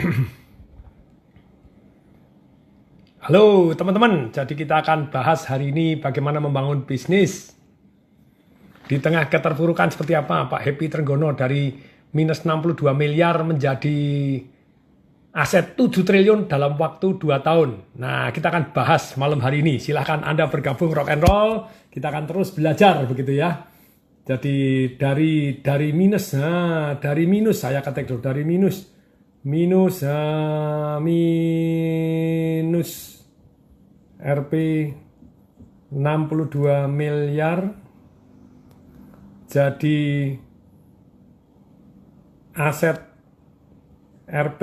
Halo teman-teman, jadi kita akan bahas hari ini bagaimana membangun bisnis di tengah keterpurukan seperti apa Pak Happy Trenggono dari minus 62 miliar menjadi aset 7 triliun dalam waktu 2 tahun. Nah, kita akan bahas malam hari ini. Silahkan Anda bergabung rock and roll. Kita akan terus belajar begitu ya. Jadi dari dari minus, nah, dari minus saya dulu dari minus minus uh, minus Rp 62 miliar jadi aset Rp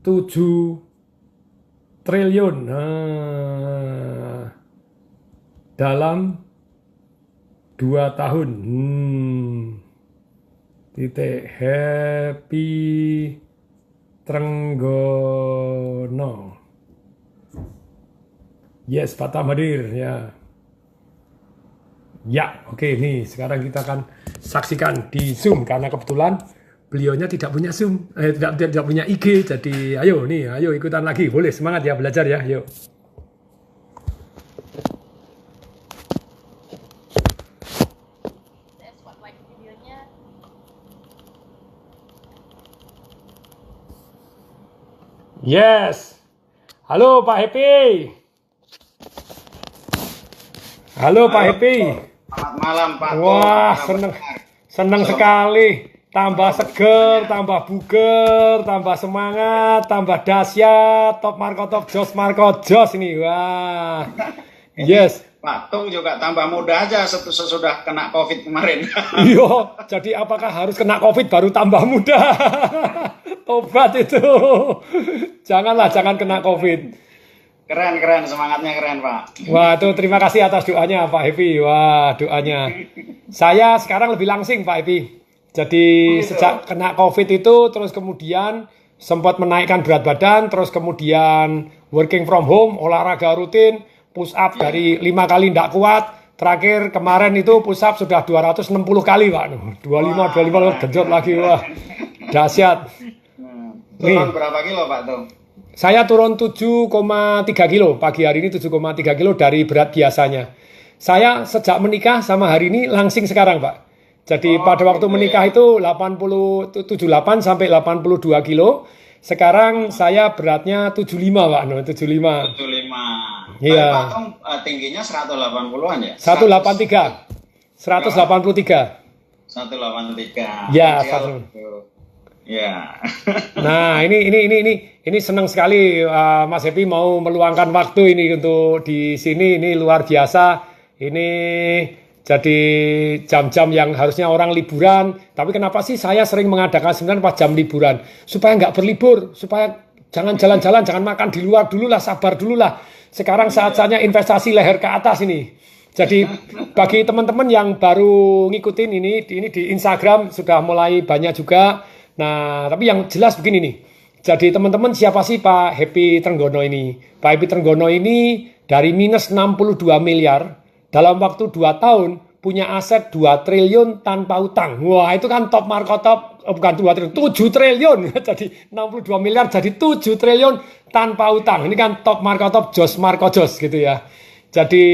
7 triliun nah, dalam dua tahun hmm. titik happy Trenggono. Yes Pak Tamadir ya. Ya oke okay, nih sekarang kita akan saksikan di zoom karena kebetulan beliaunya tidak punya zoom eh, tidak tidak punya IG jadi ayo nih ayo ikutan lagi. Boleh semangat ya belajar ya yuk Yes. Halo Pak Happy. Halo Pak Happy. Selamat malam Pak. Wah, seneng seneng sekali. Tambah seger, tambah buger, tambah semangat, tambah dahsyat. Top Marco Top Jos Marco Jos ini. Wah. Yes. Pak Tung juga tambah muda aja sesudah kena COVID kemarin. Iya, jadi apakah harus kena COVID baru tambah muda? Tobat itu. Janganlah, jangan kena COVID. Keren, keren. Semangatnya keren, Pak. Wah, itu terima kasih atas doanya, Pak Happy. Wah, doanya. Saya sekarang lebih langsing, Pak Happy. Jadi oh, gitu. sejak kena COVID itu, terus kemudian sempat menaikkan berat badan, terus kemudian working from home, olahraga rutin, push up dari lima kali tidak kuat. Terakhir kemarin itu push up sudah 260 kali, Pak. 25, wah, 25 genjot lagi, wah. Dahsyat. Turun Nih. berapa kilo, Pak tuh? Saya turun 7,3 kilo. Pagi hari ini 7,3 kilo dari berat biasanya. Saya sejak menikah sama hari ini langsing sekarang, Pak. Jadi oh, pada waktu gitu menikah itu 80 78 sampai 82 kilo. Sekarang saya beratnya 75, Pak. No, 75. 75. Iya. Pak Tung uh, tingginya 180-an ya? 183. 183. 183. Ya, satu. Ya. nah, ini ini ini ini ini senang sekali uh, Mas Happy mau meluangkan waktu ini untuk di sini ini luar biasa. Ini jadi jam-jam yang harusnya orang liburan, tapi kenapa sih saya sering mengadakan sembilan pas jam liburan supaya nggak berlibur, supaya jangan jalan-jalan, jangan makan di luar dulu lah, sabar dulu lah. Sekarang saat-saatnya investasi leher ke atas ini. Jadi bagi teman-teman yang baru ngikutin ini, ini di Instagram sudah mulai banyak juga. Nah, tapi yang jelas begini nih. Jadi teman-teman siapa sih Pak Happy Trenggono ini? Pak Happy Trenggono ini dari minus 62 miliar dalam waktu 2 tahun punya aset 2 triliun tanpa utang. Wah, itu kan top market top, oh, bukan 2 triliun, 7 triliun. jadi 62 miliar jadi 7 triliun tanpa utang. Ini kan top market top Jos Marco Jos gitu ya. Jadi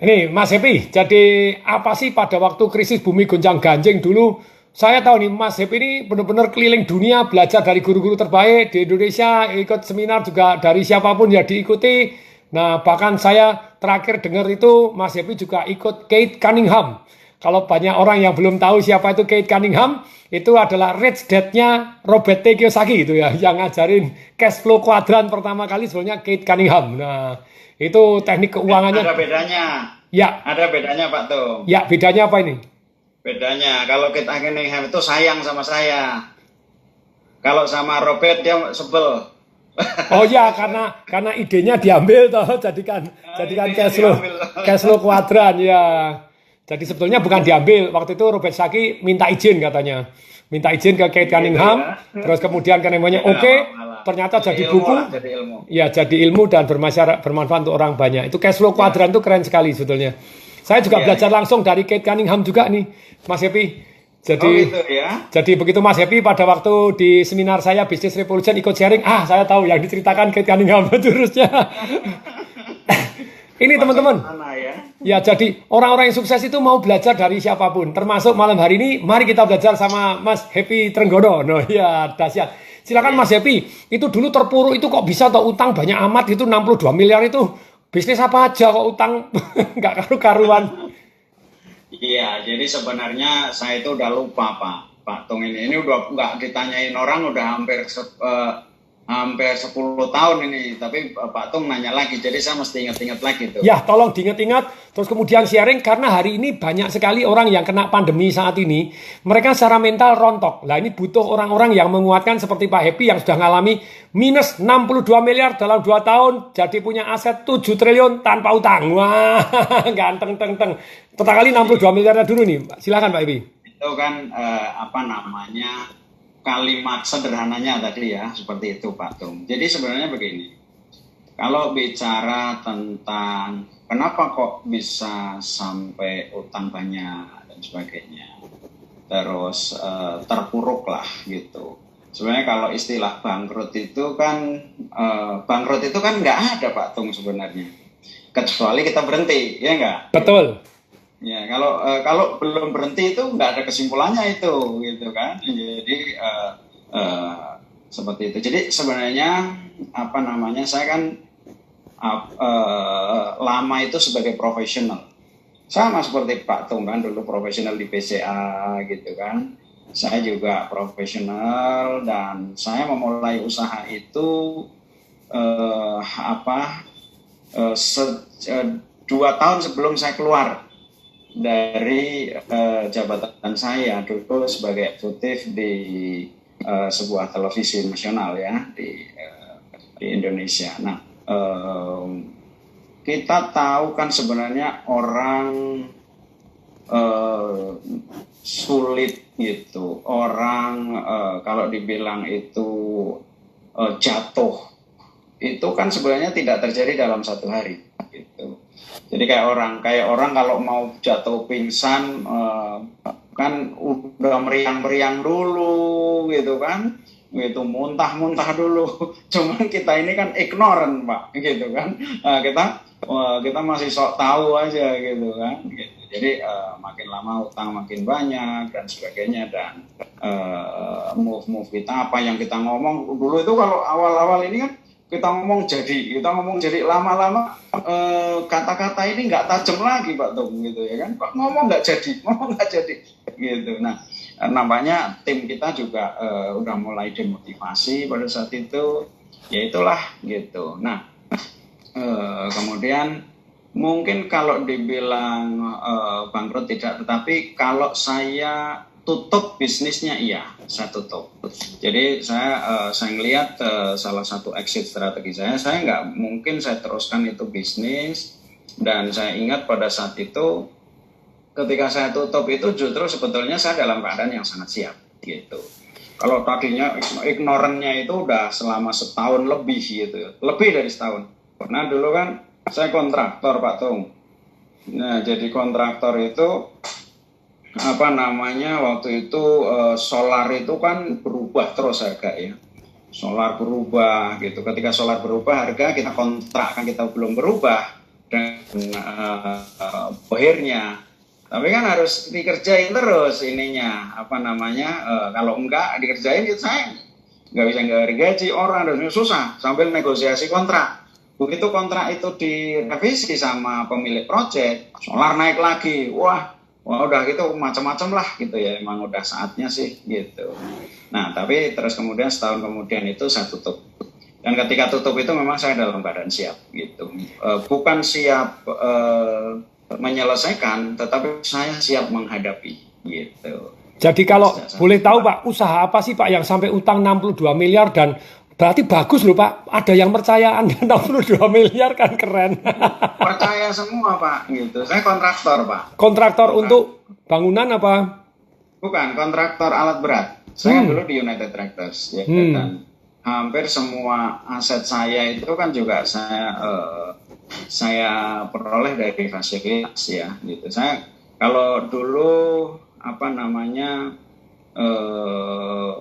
ini Mas Happy, jadi apa sih pada waktu krisis bumi gonjang ganjing dulu? Saya tahu nih Mas Happy ini benar-benar keliling dunia belajar dari guru-guru terbaik di Indonesia, ikut seminar juga dari siapa pun ya diikuti. Nah bahkan saya terakhir dengar itu Mas Happy juga ikut Kate Cunningham. Kalau banyak orang yang belum tahu siapa itu Kate Cunningham, itu adalah rich dad-nya Robert T. Kiyosaki itu ya, yang ngajarin cash flow kuadran pertama kali sebenarnya Kate Cunningham. Nah, itu teknik keuangannya. Ada bedanya. Ya. Ada bedanya Pak Tuh. Ya, bedanya apa ini? Bedanya kalau kita Cunningham itu sayang sama saya. Kalau sama Robert dia sebel. Oh ya, karena karena idenya diambil toh, jadikan nah, jadikan cash flow cash flow kuadran ya. Jadi sebetulnya bukan diambil. Waktu itu Robert Saki minta izin katanya. Minta izin ke Kate Cunningham, ya. terus kemudian Cunningham oke, okay, ternyata jadi, jadi buku. jadi ilmu. Ya, jadi ilmu dan bermasyarakat bermanfaat untuk orang banyak. Itu cash flow kuadran itu keren sekali sebetulnya. Saya juga ya, belajar ya. langsung dari Kate Cunningham juga nih, Mas Happy. Jadi, Oh, gitu ya. jadi begitu Mas Happy pada waktu di seminar saya Business Revolution ikut sharing, ah saya tahu yang diceritakan Kate Cunningham jurusnya. Ini teman-teman, ya? ya jadi orang-orang yang sukses itu mau belajar dari siapa pun, termasuk malam hari ini. Mari kita belajar sama Mas Happy Trenggono. No, ya dahsyat. Silakan Mas Happy. Itu dulu terpuruk itu kok bisa atau utang banyak amat itu 62 miliar itu bisnis apa aja kok utang nggak karu-karuan. Iya, jadi sebenarnya saya itu udah lupa Pak. Pak Tung ini, ini udah nggak ditanyain orang udah hampir se- eh, hampir 10 tahun ini. Tapi Pak Tung nanya lagi, jadi saya mesti ingat-ingat lagi tuh. Ya, tolong diingat-ingat. Terus kemudian sharing karena hari ini banyak sekali orang yang kena pandemi saat ini. Mereka secara mental rontok. Lah ini butuh orang-orang yang menguatkan seperti Pak Happy yang sudah ngalami minus 62 miliar dalam 2 tahun. Jadi punya aset 7 triliun tanpa utang. Wah, ganteng teng teng. Total kali 62 miliarnya dulu nih. Silakan Pak Happy. Itu kan eh, apa namanya kalimat sederhananya tadi ya, seperti itu Pak Tung. Jadi sebenarnya begini. Kalau bicara tentang kenapa kok bisa sampai utang banyak dan sebagainya, terus eh, terpuruk lah gitu. Sebenarnya kalau istilah bangkrut itu kan eh, bangkrut itu kan nggak ada Pak Tung sebenarnya, kecuali kita berhenti, ya nggak? Betul. Ya, kalau eh, kalau belum berhenti itu nggak ada kesimpulannya itu, gitu kan. Jadi eh, eh, seperti itu. Jadi sebenarnya apa namanya saya kan ap- eh, lama itu sebagai profesional. Sama seperti Pak Tung kan dulu profesional di PCA gitu kan. Saya juga profesional dan saya memulai usaha itu eh, apa eh, se- eh, dua tahun sebelum saya keluar dari eh, jabatan saya dulu sebagai eksekutif di eh, sebuah televisi nasional ya di eh, di Indonesia. Nah, em, kita tahu kan sebenarnya orang eh, sulit gitu. Orang eh, kalau dibilang itu eh, jatuh itu kan sebenarnya tidak terjadi dalam satu hari gitu. Jadi kayak orang kayak orang kalau mau jatuh pingsan eh, kan udah meriang-meriang dulu gitu kan. Gitu muntah-muntah dulu. Cuman kita ini kan ignorant pak gitu kan. Nah, kita eh, kita masih sok tahu aja gitu kan. Gitu. jadi eh, makin lama utang makin banyak dan sebagainya dan eh, move-move kita apa yang kita ngomong. Dulu itu kalau awal-awal ini kan kita ngomong jadi kita ngomong jadi lama-lama eh, kata-kata ini nggak tajam lagi pak Tung gitu ya kan? Pak, ngomong nggak jadi? Ngomong nggak jadi gitu. Nah nampaknya tim kita juga eh, udah mulai demotivasi pada saat itu ya itulah gitu. Nah eh, kemudian mungkin kalau dibilang eh, bangkrut tidak tetapi kalau saya tutup bisnisnya iya saya tutup. Jadi saya eh, saya ngelihat eh, salah satu exit strategi saya saya nggak mungkin saya teruskan itu bisnis. Dan saya ingat pada saat itu ketika saya tutup itu justru sebetulnya saya dalam keadaan yang sangat siap gitu. Kalau tadinya ignorannya itu udah selama setahun lebih gitu. Lebih dari setahun. Nah dulu kan saya kontraktor Pak Tung. Nah jadi kontraktor itu apa namanya waktu itu eh, solar itu kan berubah terus harga ya. Solar berubah gitu. Ketika solar berubah harga kita kontrak kan kita belum berubah dan eh, eh, akhirnya tapi kan harus dikerjain terus ininya. Apa namanya eh, kalau enggak dikerjain itu saya nggak bisa nggak gaji orang dan susah sambil negosiasi kontrak. Begitu kontrak itu direvisi sama pemilik proyek solar naik lagi. Wah wah udah gitu macam-macam lah gitu ya emang udah saatnya sih gitu. Nah tapi terus kemudian setahun kemudian itu saya tutup. Dan ketika tutup itu memang saya dalam keadaan siap gitu. Eh, bukan siap eh, menyelesaikan tetapi saya siap menghadapi gitu. Jadi kalau boleh tahu Pak, usaha apa sih Pak yang sampai utang 62 miliar dan berarti bagus loh Pak. Ada yang percaya Anda 62 miliar kan keren. percaya semua pak gitu saya kontraktor pak Kontraktor untuk bangunan apa? bukan kontraktor alat berat saya Hmm. dulu di United Tractors ya Hmm. dan hampir semua aset saya itu kan juga saya eh, saya peroleh dari fasilitas ya gitu saya kalau dulu apa namanya eh,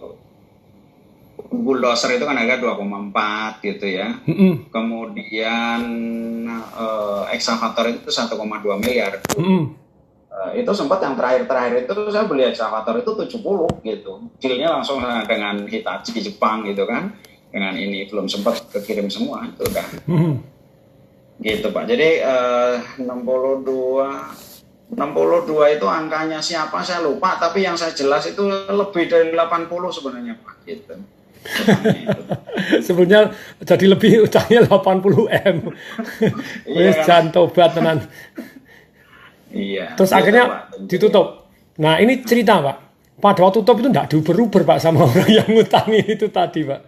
bulldozer itu kan harga 2,4 gitu ya. Mm-mm. Kemudian eh, excavator itu 1,2 miliar. Mm-mm. Eh, itu sempat yang terakhir-terakhir itu saya beli excavator itu 70 gitu. Dealnya langsung dengan Hitachi Jepang gitu kan. Dengan ini belum sempat kekirim semua itu udah Mm-mm. gitu Pak. Jadi eh, 62 62 itu angkanya siapa saya lupa tapi yang saya jelas itu lebih dari 80 sebenarnya Pak gitu. Itu. Sebenarnya jadi lebih utangnya 80 m. Iya Wis jan tobat tenan. Iya. Terus gitu, akhirnya ditutup. Nah ini cerita pak. Pada waktu tutup itu enggak diuber-uber pak sama orang yang ngutangi itu tadi pak.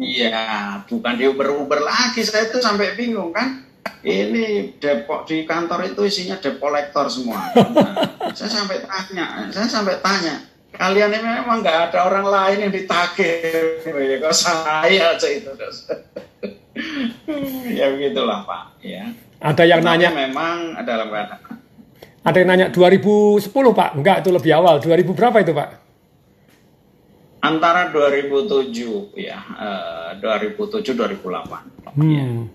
Iya, bukan diuber-uber lagi. Saya tuh sampai bingung kan. Ini depok di kantor itu isinya debt collector semua. Nah, saya sampai tanya, saya sampai tanya, kalian ini memang nggak ada orang lain yang ditagih, ya kok saya aja itu. ya begitulah Pak. Ya. Ada yang Tapi nanya, memang dalam keadaan ada yang nanya 2010 pak. Enggak itu lebih awal. 2000 berapa itu pak? antara 2007 ya, eh, 2007 2008. Hmm.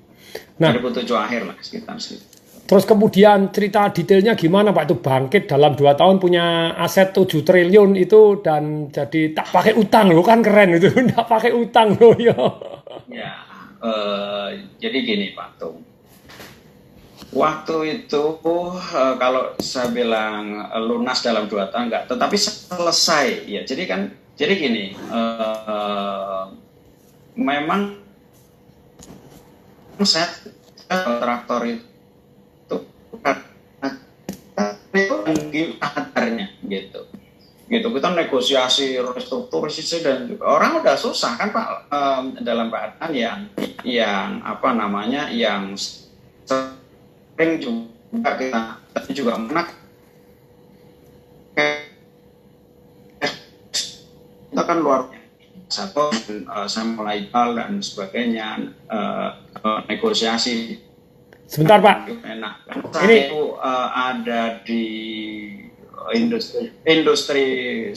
Nah 2007 akhir lah sekitar situ. Terus kemudian cerita detailnya gimana pak itu bangkit dalam dua tahun punya aset 7 triliun itu dan jadi tak pakai utang loh kan keren itu. Enggak pakai utang loh ya. Ya, eh, jadi gini Pak Tung. Waktu itu eh, kalau saya bilang eh, lunas dalam dua tahun enggak, tetapi selesai ya. Jadi kan, jadi gini, eh, memang saya traktor itu kadarnya gitu. Gitu kita negosiasi restrukturisasi dan orang udah susah kan pak em, dalam keadaan yang yang apa namanya yang sering juga kita juga menak kita kan luar satu eh, saya mulai dan sebagainya eh, eh, negosiasi Sebentar pak. enak. Ini- itu eh, ada di industri industri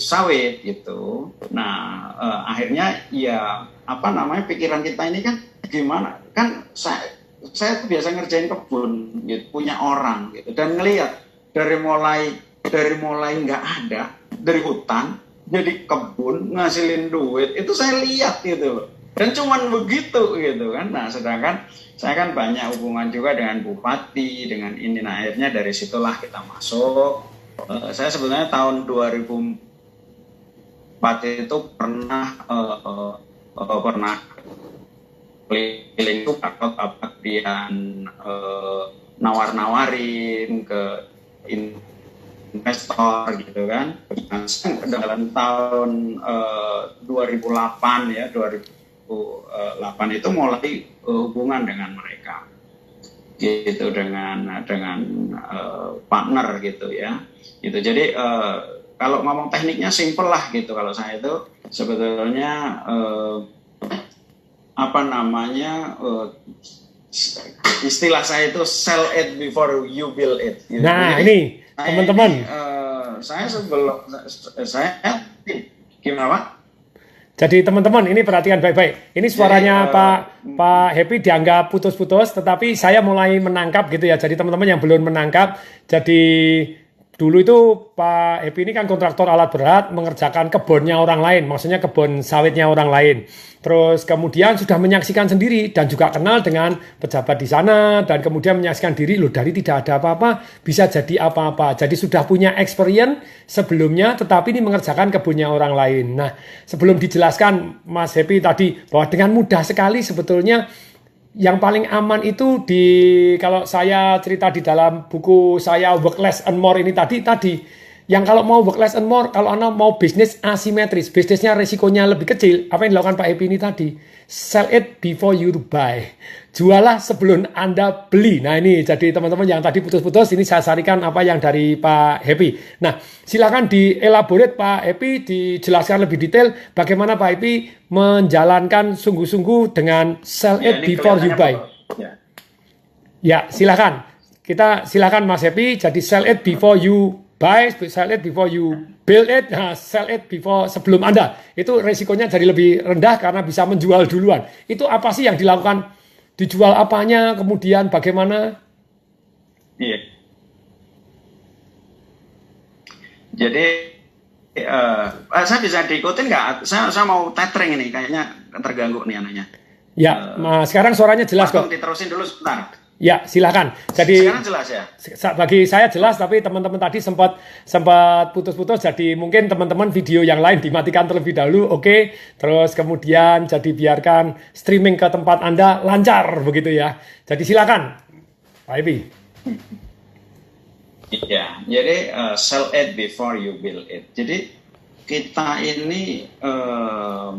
sawit gitu. Nah eh, akhirnya ya apa namanya pikiran kita ini kan gimana? Kan saya saya tuh biasa ngerjain kebun gitu punya orang gitu. Dan ngelihat dari mulai dari mulai nggak ada dari hutan jadi kebun ngasilin duit itu saya lihat gitu loh dan cuman begitu gitu kan nah sedangkan saya kan banyak hubungan juga dengan bupati dengan ini nah akhirnya dari situlah kita masuk Eh, saya sebenarnya tahun 2004 itu pernah eh, eh, eh, pernah keliling tuh apa kemudian eh, nawar-nawarin ke in- investor gitu kan. Nah, dalam tahun eh, 2008 ya 2008 itu mulai eh, hubungan dengan mereka. Gitu dengan dengan eh, partner gitu ya. Gitu jadi eh, kalau ngomong tekniknya simple lah gitu. Kalau saya itu sebetulnya eh, apa namanya eh, istilah saya itu sell it before you build it. Gitu. Nah Jadi, ini teman-teman. eh, saya sebelum saya gimana? pak Jadi teman-teman ini perhatikan baik-baik. Ini suaranya Jadi, eh, Pak Pak Happy dianggap putus-putus, tetapi saya mulai menangkap gitu ya. Jadi teman-teman yang belum menangkap, jadi dulu itu Pak Happy ini kan kontraktor alat berat mengerjakan kebunnya orang lain, maksudnya kebun sawitnya orang lain. Terus kemudian sudah menyaksikan sendiri dan juga kenal dengan pejabat di sana dan kemudian menyaksikan diri loh dari tidak ada apa-apa bisa jadi apa-apa. Jadi sudah punya experience sebelumnya tetapi ini mengerjakan kebunnya orang lain. Nah, sebelum dijelaskan Mas Happy tadi bahwa dengan mudah sekali sebetulnya yang paling aman itu di kalau saya cerita di dalam buku saya Work Less and More ini tadi tadi yang kalau mau work less and more kalau anda mau bisnis asimetris bisnisnya resikonya lebih kecil apa yang dilakukan Pak Happy ini tadi sell it before you buy jualah sebelum anda beli nah ini jadi teman-teman yang tadi putus-putus ini saya sarikan apa yang dari Pak Happy nah silakan dielaborate Pak Happy dijelaskan lebih detail bagaimana Pak Happy menjalankan sungguh-sungguh dengan sell it Ya, before you buy. Ya. Ya, silakan. Kita silakan Mas Happy jadi sell it before you buy, sell it before you build it, nah, sell it before sebelum Anda. Itu resikonya jadi lebih rendah karena bisa menjual duluan. Itu apa sih yang dilakukan? Dijual apanya, kemudian bagaimana? Iya. Jadi uh, saya bisa diikutin nggak? Saya, saya mau tethering ini, kayaknya terganggu nih anaknya. Ya, uh, sekarang suaranya jelas kok. Diterusin dulu sebentar. Ya, silakan. Jadi sekarang jelas ya. Bagi saya jelas, tapi teman-teman tadi sempat sempat putus-putus. Jadi mungkin teman-teman video yang lain dimatikan terlebih dahulu, oke. Okay. Terus kemudian jadi biarkan streaming ke tempat anda lancar begitu ya. Jadi silakan, Pak Ebi. Iya, jadi uh, sell it before you build it. Jadi kita ini uh,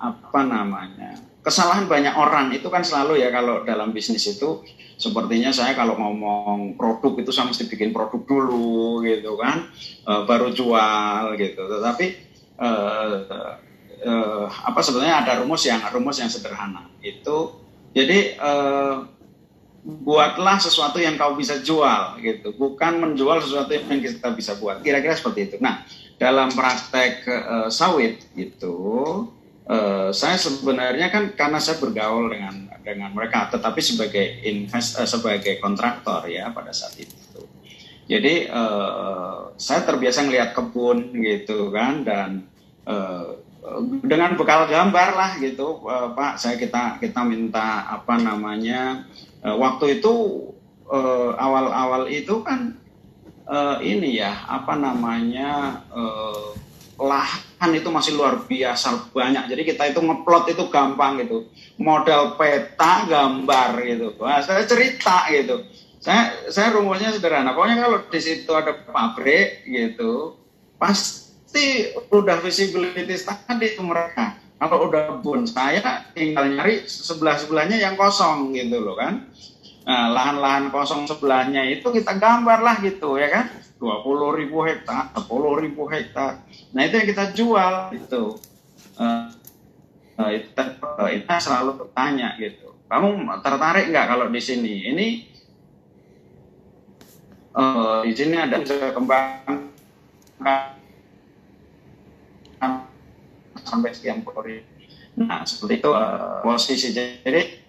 apa namanya? Kesalahan banyak orang itu kan selalu ya kalau dalam bisnis itu sepertinya saya kalau ngomong produk itu saya mesti bikin produk dulu gitu kan, uh, baru jual gitu. Tetapi uh, uh, apa sebenarnya ada rumus yang rumus yang sederhana itu. Jadi uh, buatlah sesuatu yang kau bisa jual gitu bukan menjual sesuatu yang kita bisa buat kira-kira seperti itu nah dalam praktek uh, sawit itu uh, saya sebenarnya kan karena saya bergaul dengan dengan mereka tetapi sebagai invest uh, sebagai kontraktor ya pada saat itu. Jadi uh, saya terbiasa ngelihat kebun gitu kan dan uh, dengan bekal gambar lah gitu uh, Pak saya kita kita minta apa namanya uh, waktu itu eh, awal-awal itu kan uh, ini ya apa namanya uh, lahan itu masih luar biasa banyak. Jadi kita itu ngeplot itu gampang gitu. Modal peta gambar gitu. Nah, saya cerita gitu. Saya saya rumusnya sederhana. Pokoknya kalau di situ ada pabrik gitu pasti udah visibility tadi itu mereka. Kalau udah bun saya tinggal nyari sebelah sebelahnya yang kosong gitu loh kan. Nah, lahan-lahan kosong sebelahnya itu kita gambar lah gitu ya kan. 20 ribu hektar, 10 ribu hektar. Nah itu yang kita jual itu. Uh, uh, itu, uh, itu selalu bertanya gitu. Kamu tertarik nggak kalau di sini? Ini uh, di sini ada kembang sampai sekian puluh Nah seperti itu uh, posisi jadi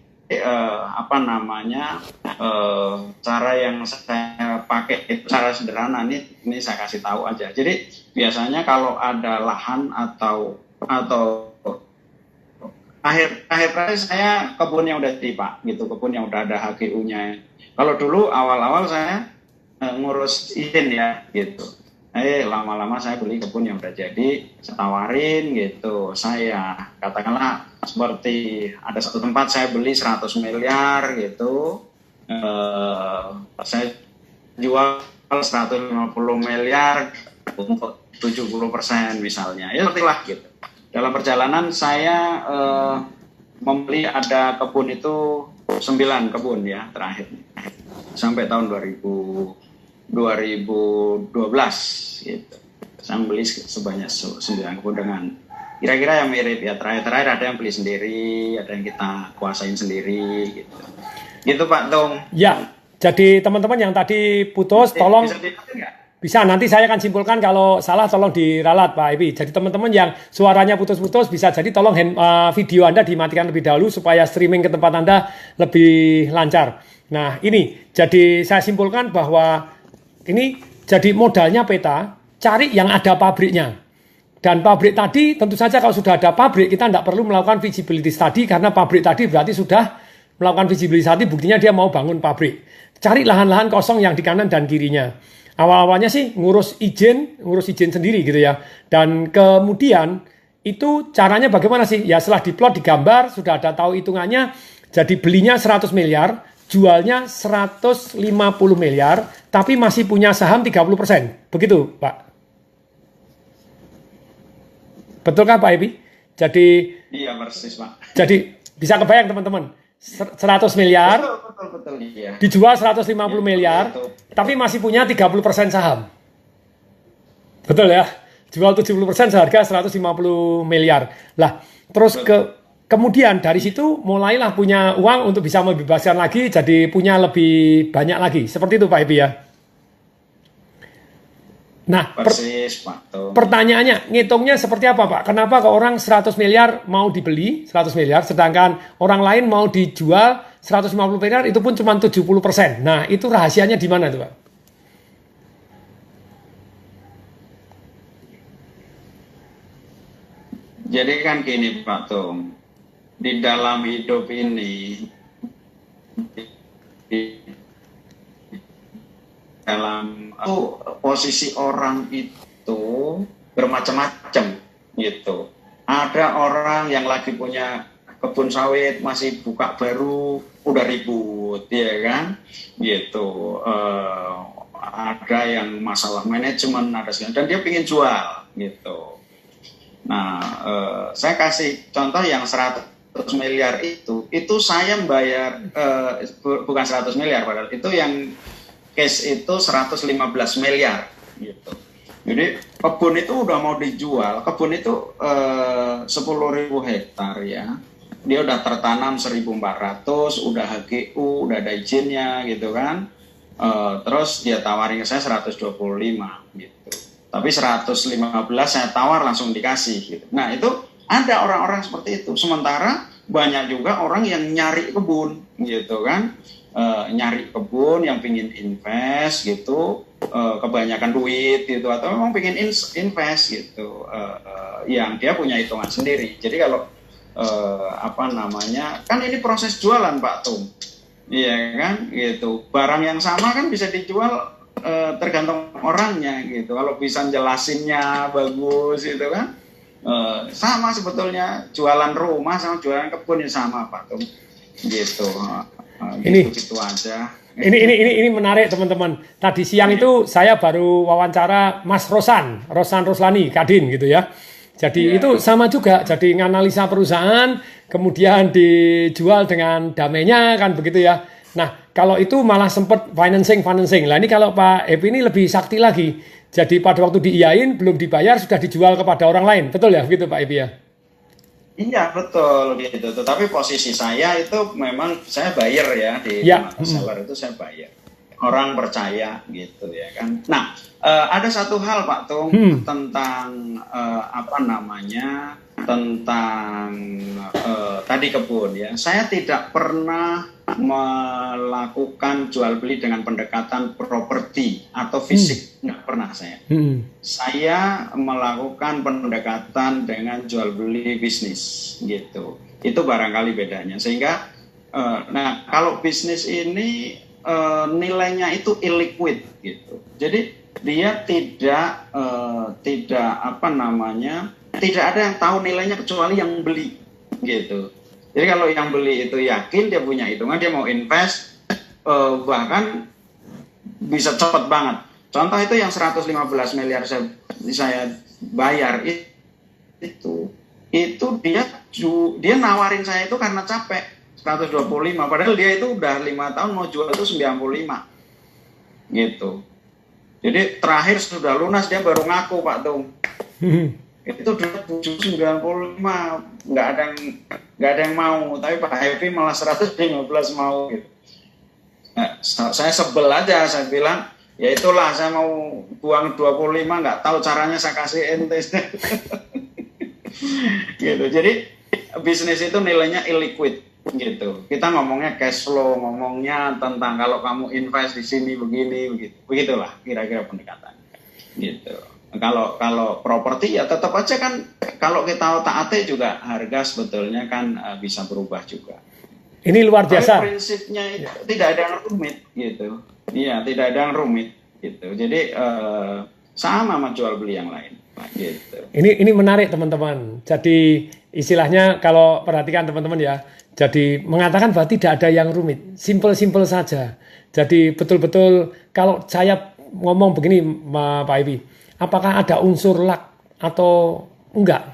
uh, apa namanya uh, cara yang saya pakai itu cara sederhana ini ini saya kasih tahu aja. Jadi biasanya kalau ada lahan atau atau akhir akhir terakhir saya kebun yang udah tiba gitu kebun yang udah ada HGU-nya. Kalau dulu awal-awal saya uh, ngurus izin ya gitu eh lama-lama saya beli kebun yang udah jadi saya tawarin gitu saya katakanlah seperti ada satu tempat saya beli 100 miliar gitu eh, saya jual 150 miliar untuk 70 persen misalnya ya seperti lah gitu dalam perjalanan saya eh, membeli ada kebun itu 9 kebun ya terakhir sampai tahun 2000 2012 gitu. Saya beli sebanyak 9 kebun dengan kira-kira yang mirip ya terakhir-terakhir ada yang beli sendiri, ada yang kita kuasain sendiri gitu. Gitu Pak Tung. Ya, jadi teman-teman yang tadi putus tolong bisa, bisa nanti saya akan simpulkan kalau salah tolong diralat Pak Evi. Jadi teman-teman yang suaranya putus-putus bisa jadi tolong hand, uh, video Anda dimatikan lebih dahulu supaya streaming ke tempat Anda lebih lancar. Nah, ini jadi saya simpulkan bahwa ini jadi modalnya peta, cari yang ada pabriknya. Dan pabrik tadi tentu saja kalau sudah ada pabrik kita tidak perlu melakukan visibility study karena pabrik tadi berarti sudah melakukan visibility study buktinya dia mau bangun pabrik. Cari lahan-lahan kosong yang di kanan dan kirinya. Awal-awalnya sih ngurus izin, ngurus izin sendiri gitu ya. Dan kemudian itu caranya bagaimana sih? Ya setelah diplot digambar, sudah ada tahu hitungannya, jadi belinya 100 miliar, jualnya 150 miliar, tapi masih punya saham 30 persen. Begitu, Pak. Betul kan Pak Ebi? Jadi Iya, persis, Pak. Jadi bisa kebayang teman-teman, 100 miliar betul, betul, betul, iya. dijual 150 ya, miliar, betul. tapi masih punya 30 persen saham. Betul ya? Jual 70 persen seharga 150 miliar. Lah, terus betul. ke Kemudian dari situ mulailah punya uang untuk bisa membebaskan lagi, jadi punya lebih banyak lagi. Seperti itu Pak Ibi ya. Nah, per- Pak pertanyaannya, ngitungnya seperti apa Pak? Kenapa ke orang 100 miliar mau dibeli 100 miliar, sedangkan orang lain mau dijual 150 miliar itu pun cuma 70 persen. Nah, itu rahasianya di mana tuh Pak? Jadi kan gini Pak Tung, di dalam hidup ini, di dalam itu posisi orang itu bermacam-macam gitu. Ada orang yang lagi punya kebun sawit masih buka baru udah ribut ya kan? Gitu. Eh, ada yang masalah manajemen ada segala dan dia ingin jual gitu. Nah, eh, saya kasih contoh yang 100 miliar itu, itu saya membayar eh, bu- bukan 100 miliar padahal itu yang case itu 115 miliar gitu. Jadi kebun itu udah mau dijual, kebun itu eh, 10.000 hektar ya. Dia udah tertanam 1.400, udah HGU, udah ada izinnya gitu kan. Eh, terus dia tawarin ke saya 125 gitu. Tapi 115 saya tawar langsung dikasih gitu. Nah, itu ada orang-orang seperti itu. Sementara banyak juga orang yang nyari kebun gitu kan. Eh, nyari kebun yang pingin invest gitu, eh, kebanyakan duit gitu atau memang pingin invest gitu. Eh, eh, yang dia punya hitungan sendiri. Jadi kalau eh, apa namanya? Kan ini proses jualan, Pak Tung. Iya kan, gitu. Barang yang sama kan bisa dijual eh, tergantung orangnya gitu. Kalau bisa jelasinnya bagus gitu kan, eh, sama sebetulnya jualan rumah sama jualan kebun ya sama Pak Tung. Gitu. Eh, Ini- gitu, gitu aja. Ini ini ini ini menarik teman-teman. Tadi siang itu saya baru wawancara Mas Rosan, Rosan Roslani, Kadin gitu ya. Jadi Iya. itu sama juga. Jadi nganalisa perusahaan, kemudian dijual dengan damainya kan begitu ya. Nah kalau itu malah sempat financing financing. Lah ini kalau Pak Epi ini lebih sakti lagi. Jadi pada waktu diiyain belum dibayar sudah dijual kepada orang lain. Betul ya begitu Pak Epi ya? Iya betul gitu. Tetapi posisi saya itu memang saya buyer ya di Ya. seller itu saya buyer. Orang percaya gitu ya kan. Nah eh, ada satu hal Pak Tung Hmm. tentang eh, apa namanya tentang eh, tadi kebun ya. Saya tidak pernah melakukan jual beli dengan pendekatan properti atau fisik nggak pernah saya Hmm. saya melakukan pendekatan dengan jual beli bisnis gitu. Itu barangkali bedanya. Sehingga eh, nah kalau bisnis ini eh, nilainya itu illiquid gitu. Jadi dia tidak eh, tidak apa namanya tidak ada yang tahu nilainya kecuali yang beli gitu. Jadi kalau yang beli itu yakin dia punya hitungan dia mau invest eh, bahkan bisa cepat banget. Contoh itu yang 115 miliar saya, saya bayar itu itu dia dia nawarin saya itu karena capek 125 padahal dia itu udah lima tahun mau jual itu 95 gitu. Jadi terakhir sudah lunas dia baru ngaku Pak Tung. Hmm. itu udah 95 nggak ada yang nggak ada yang mau. Tapi Pak Happy malah 115 mau gitu. Nah, sa- saya sebel aja saya bilang ya itulah saya mau buang 25 nggak tahu caranya saya kasih ente. Gitu. Jadi bisnis itu nilainya illiquid gitu kita ngomongnya cash flow ngomongnya tentang kalau kamu invest di sini begini begitu begitulah kira-kira pendekatan gitu kalau kalau properti ya tetap aja kan kalau kita taati juga harga sebetulnya kan eh, bisa berubah juga Ini luar tapi biasa. prinsipnya itu tidak ada yang rumit gitu. Iya, tidak ada yang rumit gitu. Jadi eh, sama sama jual beli yang lain, gitu. Ini ini menarik teman-teman. Jadi istilahnya kalau perhatikan teman-teman ya. Jadi mengatakan bahwa tidak ada yang rumit, simple-simple saja. Jadi betul-betul kalau saya ngomong begini Ma- Pak Ibi, apakah ada unsur luck atau enggak?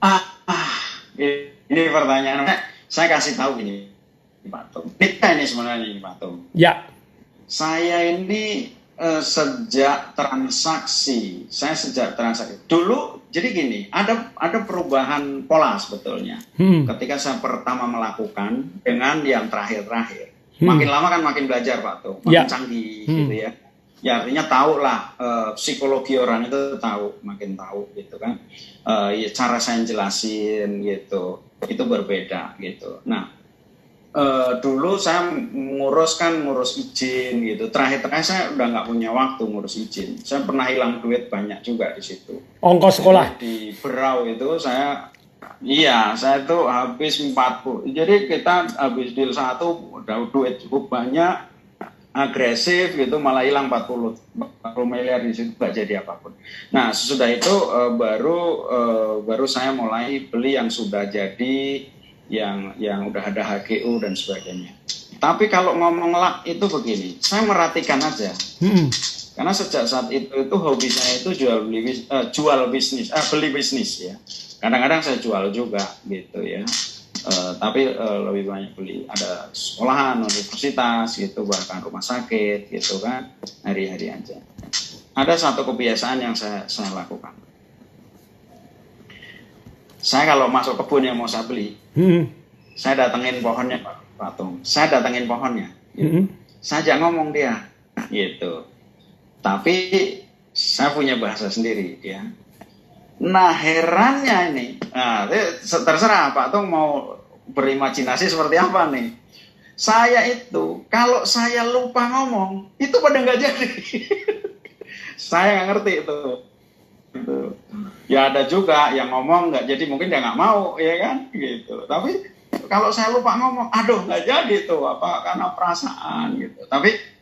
Ah, ah, ini pertanyaan. Saya kasih tahu ini, Pak Tom. Kita ini sebenarnya ini, Pak Tom. Ya. Saya ini eh, sejak transaksi, saya sejak transaksi. Dulu jadi gini, ada ada perubahan pola sebetulnya. Hmm. Ketika saya pertama melakukan dengan yang terakhir-terakhir. Hmm. Makin lama kan makin belajar Pak Tuh, makin Ya. canggih Hmm. gitu ya. ya artinya tahu lah uh, psikologi orang itu tahu makin tahu gitu kan uh, ya, cara saya jelasin gitu itu berbeda gitu nah uh, dulu saya ngurus kan ngurus izin gitu terakhir terakhir saya udah nggak punya waktu ngurus izin saya pernah hilang duit banyak juga di situ ongkos sekolah di Berau itu saya Iya, saya tuh habis 40. Jadi kita habis deal satu udah duit cukup banyak, agresif gitu malah hilang 40 40 miliar di situ gak jadi apa pun. Nah sesudah itu uh, baru uh, baru saya mulai beli yang sudah jadi yang yang udah ada HGU dan sebagainya. Tapi kalau ngomong lak itu begini, saya merhatikan aja. Hmm. Karena sejak saat itu itu hobi saya itu jual beli uh, jual bisnis, uh, beli bisnis ya. Kadang-kadang saya jual juga gitu ya. Uh, tapi uh, lebih banyak beli ada sekolahan universitas gitu bahkan rumah sakit gitu kan hari-hari aja ada satu kebiasaan yang saya saya lakukan saya kalau masuk kebun yang mau saya beli hmm. saya datengin pohonnya Pak Patung saya datengin pohonnya gitu. hmm. saya ngomong dia gitu tapi saya punya bahasa sendiri ya Nah herannya ini, nah, terserah Pak Tung mau berimajinasi seperti apa nih. Saya itu kalau saya lupa ngomong itu pada nggak jadi. saya nggak ngerti itu. itu. Ya ada juga yang ngomong nggak jadi mungkin dia nggak mau ya kan gitu. Tapi kalau saya lupa ngomong, aduh nggak jadi tuh apa karena perasaan gitu. Tapi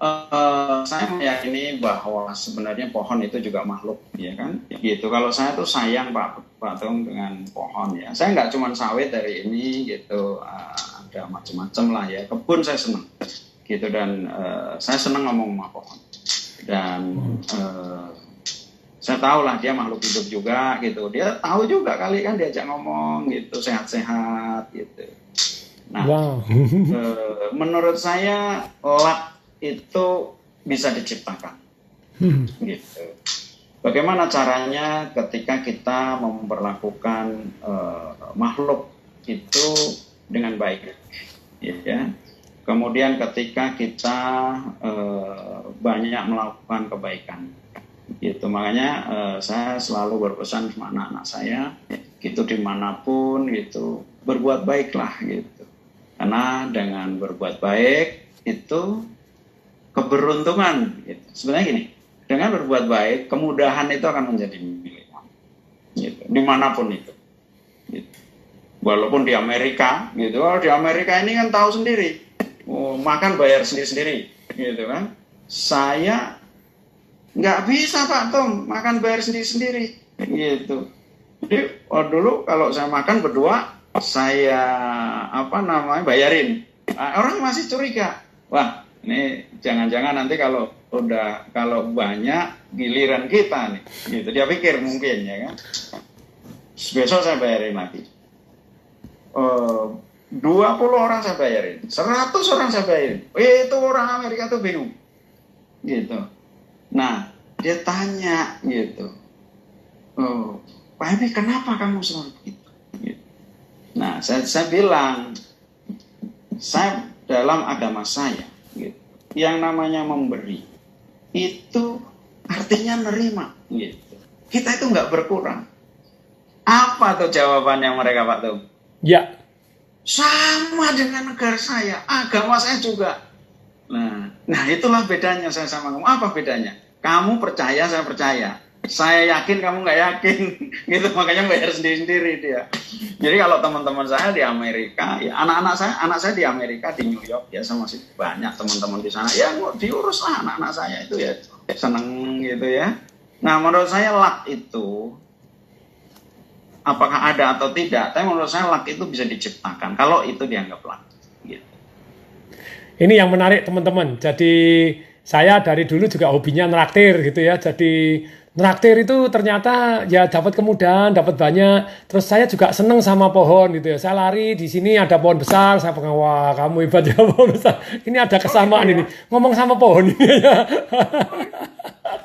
Uh, saya meyakini bahwa sebenarnya pohon itu juga makhluk, ya kan? Gitu. Kalau saya tuh sayang Pak Pak Tung dengan pohon ya. Saya nggak cuma sawit dari ini gitu, uh, ada macam-macam lah ya. Kebun saya senang, gitu dan uh, saya senang ngomong sama pohon. Dan uh, saya tahu lah dia makhluk hidup juga gitu. Dia tahu juga kali kan diajak ngomong gitu, sehat-sehat gitu. Nah, wow. uh, menurut saya lak itu bisa diciptakan. Hmm. Gitu. Bagaimana caranya ketika kita memperlakukan uh, makhluk itu dengan baik, ya. Kemudian ketika kita uh, banyak melakukan kebaikan, gitu. Makanya uh, saya selalu berpesan sama anak-anak saya, gitu di mana pun, gitu berbuat baiklah, gitu. Karena dengan berbuat baik itu keberuntungan. Gitu. Sebenarnya gini, dengan berbuat baik, kemudahan itu akan menjadi milik. Gitu. Di mana pun itu. Gitu. Walaupun di Amerika, gitu. Oh, di Amerika ini kan tahu sendiri, oh, makan bayar sendiri-sendiri, gitu kan. Saya nggak bisa Pak Tom. Makan bayar sendiri-sendiri, gitu. Jadi oh, dulu kalau saya makan berdua, saya apa namanya bayarin. Orang masih curiga, wah ini jangan-jangan nanti kalau udah kalau banyak giliran kita nih. Gitu. Dia pikir mungkin ya kan. Besok saya bayarin lagi. Uh, 20 orang saya bayarin. 100 orang saya bayarin. Itu orang Amerika tuh bingung. Gitu nah dia tanya gitu oh, Pak Emi kenapa kamu selalu begitu gitu. nah saya, saya bilang saya dalam agama saya yang namanya memberi itu artinya nerima gitu. Kita itu nggak berkurang. Apa tuh jawabannya mereka Pak Tum? Ya. Sama dengan negara saya, agama saya juga. Nah, nah itulah bedanya saya sama kamu. Apa bedanya? Kamu percaya, saya percaya. Saya yakin kamu nggak yakin. Gitu makanya bayar sendiri sendiri dia. Jadi kalau teman-teman saya di Amerika ya anak-anak saya anak saya di Amerika di New York ya saya masih banyak teman-teman di sana. Ya diurus lah anak-anak saya itu ya seneng gitu ya. Nah menurut saya luck itu apakah ada atau tidak tapi menurut saya luck itu bisa diciptakan. Kalau itu dianggap luck. Ini yang menarik teman-teman jadi saya dari dulu juga hobinya neraktir gitu ya jadi Nraktir itu ternyata ya dapat kemudahan, dapat banyak. Terus saya juga seneng sama pohon gitu ya. Saya lari di sini ada pohon besar, saya pegang wah kamu hebat ya pohon besar. Ini ada kesamaan ini. Ngomong sama pohon ini ya.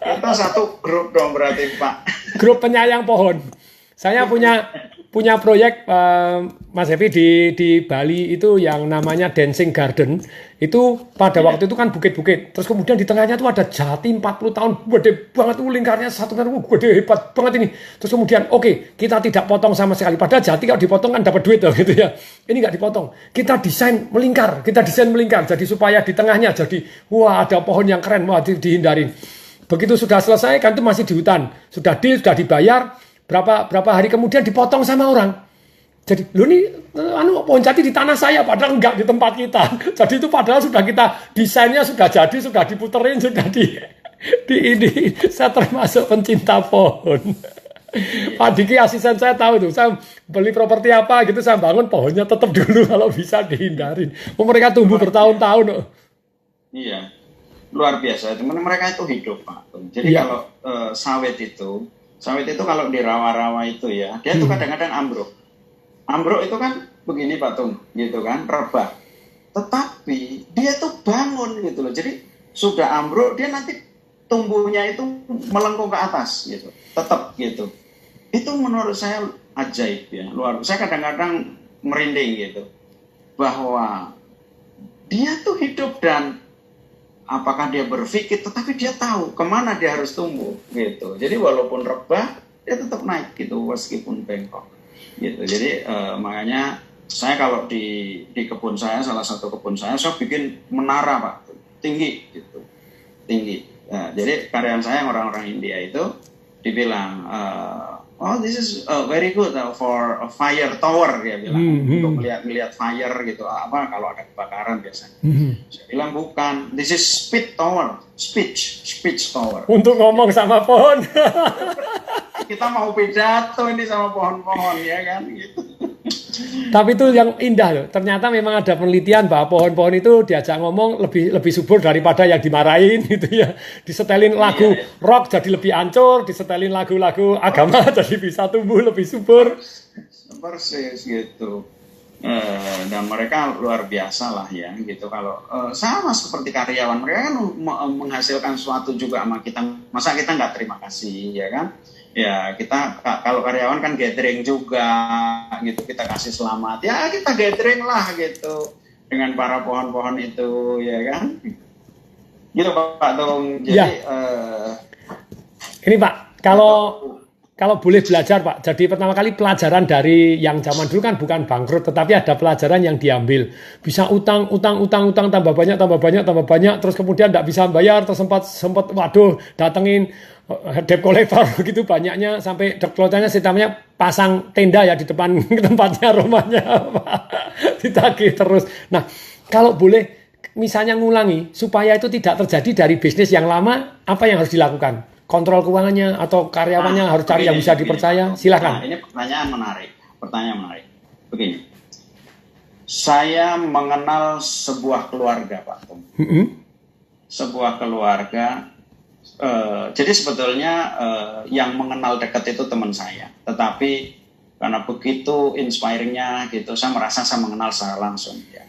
Kita satu grup dong berarti Pak. Grup penyayang pohon. Saya punya punya proyek uh, Mas Evi di di Bali itu yang namanya Dancing Garden. Itu pada waktu itu kan bukit-bukit. Terus kemudian di tengahnya itu ada jati 40 tahun gede banget tuh lingkarnya satu meter gede hebat banget ini. Terus kemudian oke, okay, kita tidak potong sama sekali. Padahal jati kalau dipotong kan dapat duit loh gitu ya. Ini nggak dipotong. Kita desain melingkar, kita desain melingkar jadi supaya di tengahnya jadi wah ada pohon yang keren mau di, dihindarin. Begitu sudah selesai kan itu masih di hutan. Sudah deal, sudah dibayar, berapa berapa hari kemudian dipotong sama orang. Jadi, lu nih anu pohon jati di tanah saya padahal enggak di tempat kita. Jadi itu padahal sudah kita desainnya sudah jadi, sudah diputerin, sudah di di ini saya termasuk pencinta pohon. Pak Diki asisten saya tahu tuh, saya beli properti apa gitu, saya bangun pohonnya tetap dulu kalau bisa dihindarin. Oh, mereka tumbuh bertahun-tahun. Iya, luar biasa. Cuman mereka itu hidup Pak. Jadi iya. kalau uh, sawit itu Sawit itu kalau di rawa-rawa itu ya, dia tuh hmm. kadang-kadang ambruk. Ambruk itu kan begini Pak Tung, gitu kan, rebah. Tetapi dia tuh bangun gitu loh. Jadi sudah ambruk, dia nanti tumbuhnya itu melengkung ke atas gitu. Tetap gitu. Itu menurut saya ajaib ya, luar. Saya kadang-kadang merinding gitu. Bahwa dia tuh hidup dan apakah dia berpikir? Tetapi dia tahu ke mana dia harus tumbuh gitu. Jadi walaupun rebah dia tetap naik gitu meskipun bengkok gitu. Jadi uh, makanya saya kalau di di kebun saya salah satu kebun saya saya bikin menara pak. Tinggi gitu. Tinggi. Nah, jadi karyawan saya orang-orang India itu dibilang uh, oh this is uh, very good uh, for a fire tower dia bilang. Mm -hmm. untuk melihat melihat fire gitu. Apa kalau ada kebakaran biasanya. Mm -hmm. saya bilang bukan. This is speed tower. Speech speech tower. Untuk ngomong sama pohon. Kita mau pidato ini sama pohon-pohon ya kan? Gitu tapi itu yang indah loh. Ternyata memang ada penelitian bahwa pohon-pohon itu diajak ngomong lebih lebih subur daripada yang dimarahin gitu ya. Disetelin lagu iya, iya. rock jadi lebih ancur, disetelin lagu-lagu agama jadi bisa tumbuh lebih subur. Persis gitu. Uh, dan mereka luar biasa lah ya gitu kalau uh, sama seperti karyawan mereka kan menghasilkan sesuatu juga sama kita masa kita nggak terima kasih ya kan ya kita kalau karyawan kan gathering juga gitu. Kita kasih selamat. Ya kita gathering lah gitu. Dengan para pohon-pohon itu ya kan? Gitu Pak Tung. Jadi ya. uh, ini Pak kalau kalau boleh belajar Pak, jadi pertama kali pelajaran dari yang zaman dulu kan bukan bangkrut, tetapi ada pelajaran yang diambil. Bisa utang, utang, utang, utang, tambah banyak, tambah banyak, tambah banyak, terus kemudian tidak bisa bayar, terus sempat, sempat, waduh, datengin debt collector begitu banyaknya sampai debt collectornya sistemnya pasang tenda ya di depan tempatnya rumahnya ditagih terus. Nah, kalau boleh misalnya ngulangi supaya itu tidak terjadi dari bisnis yang lama, apa yang harus dilakukan? kontrol keuangannya atau karyawannya nah, harus cari begini, yang bisa dipercaya? Begini. Silakan. Nah, ini pertanyaan menarik. Pertanyaan menarik. Begini. Saya mengenal sebuah keluarga, Pak Tom. Mm -hmm. Sebuah keluarga. Uh, jadi sebetulnya uh, yang mengenal dekat itu teman saya. Tetapi karena begitu inspiringnya gitu, saya merasa saya mengenal secara langsung. Ya.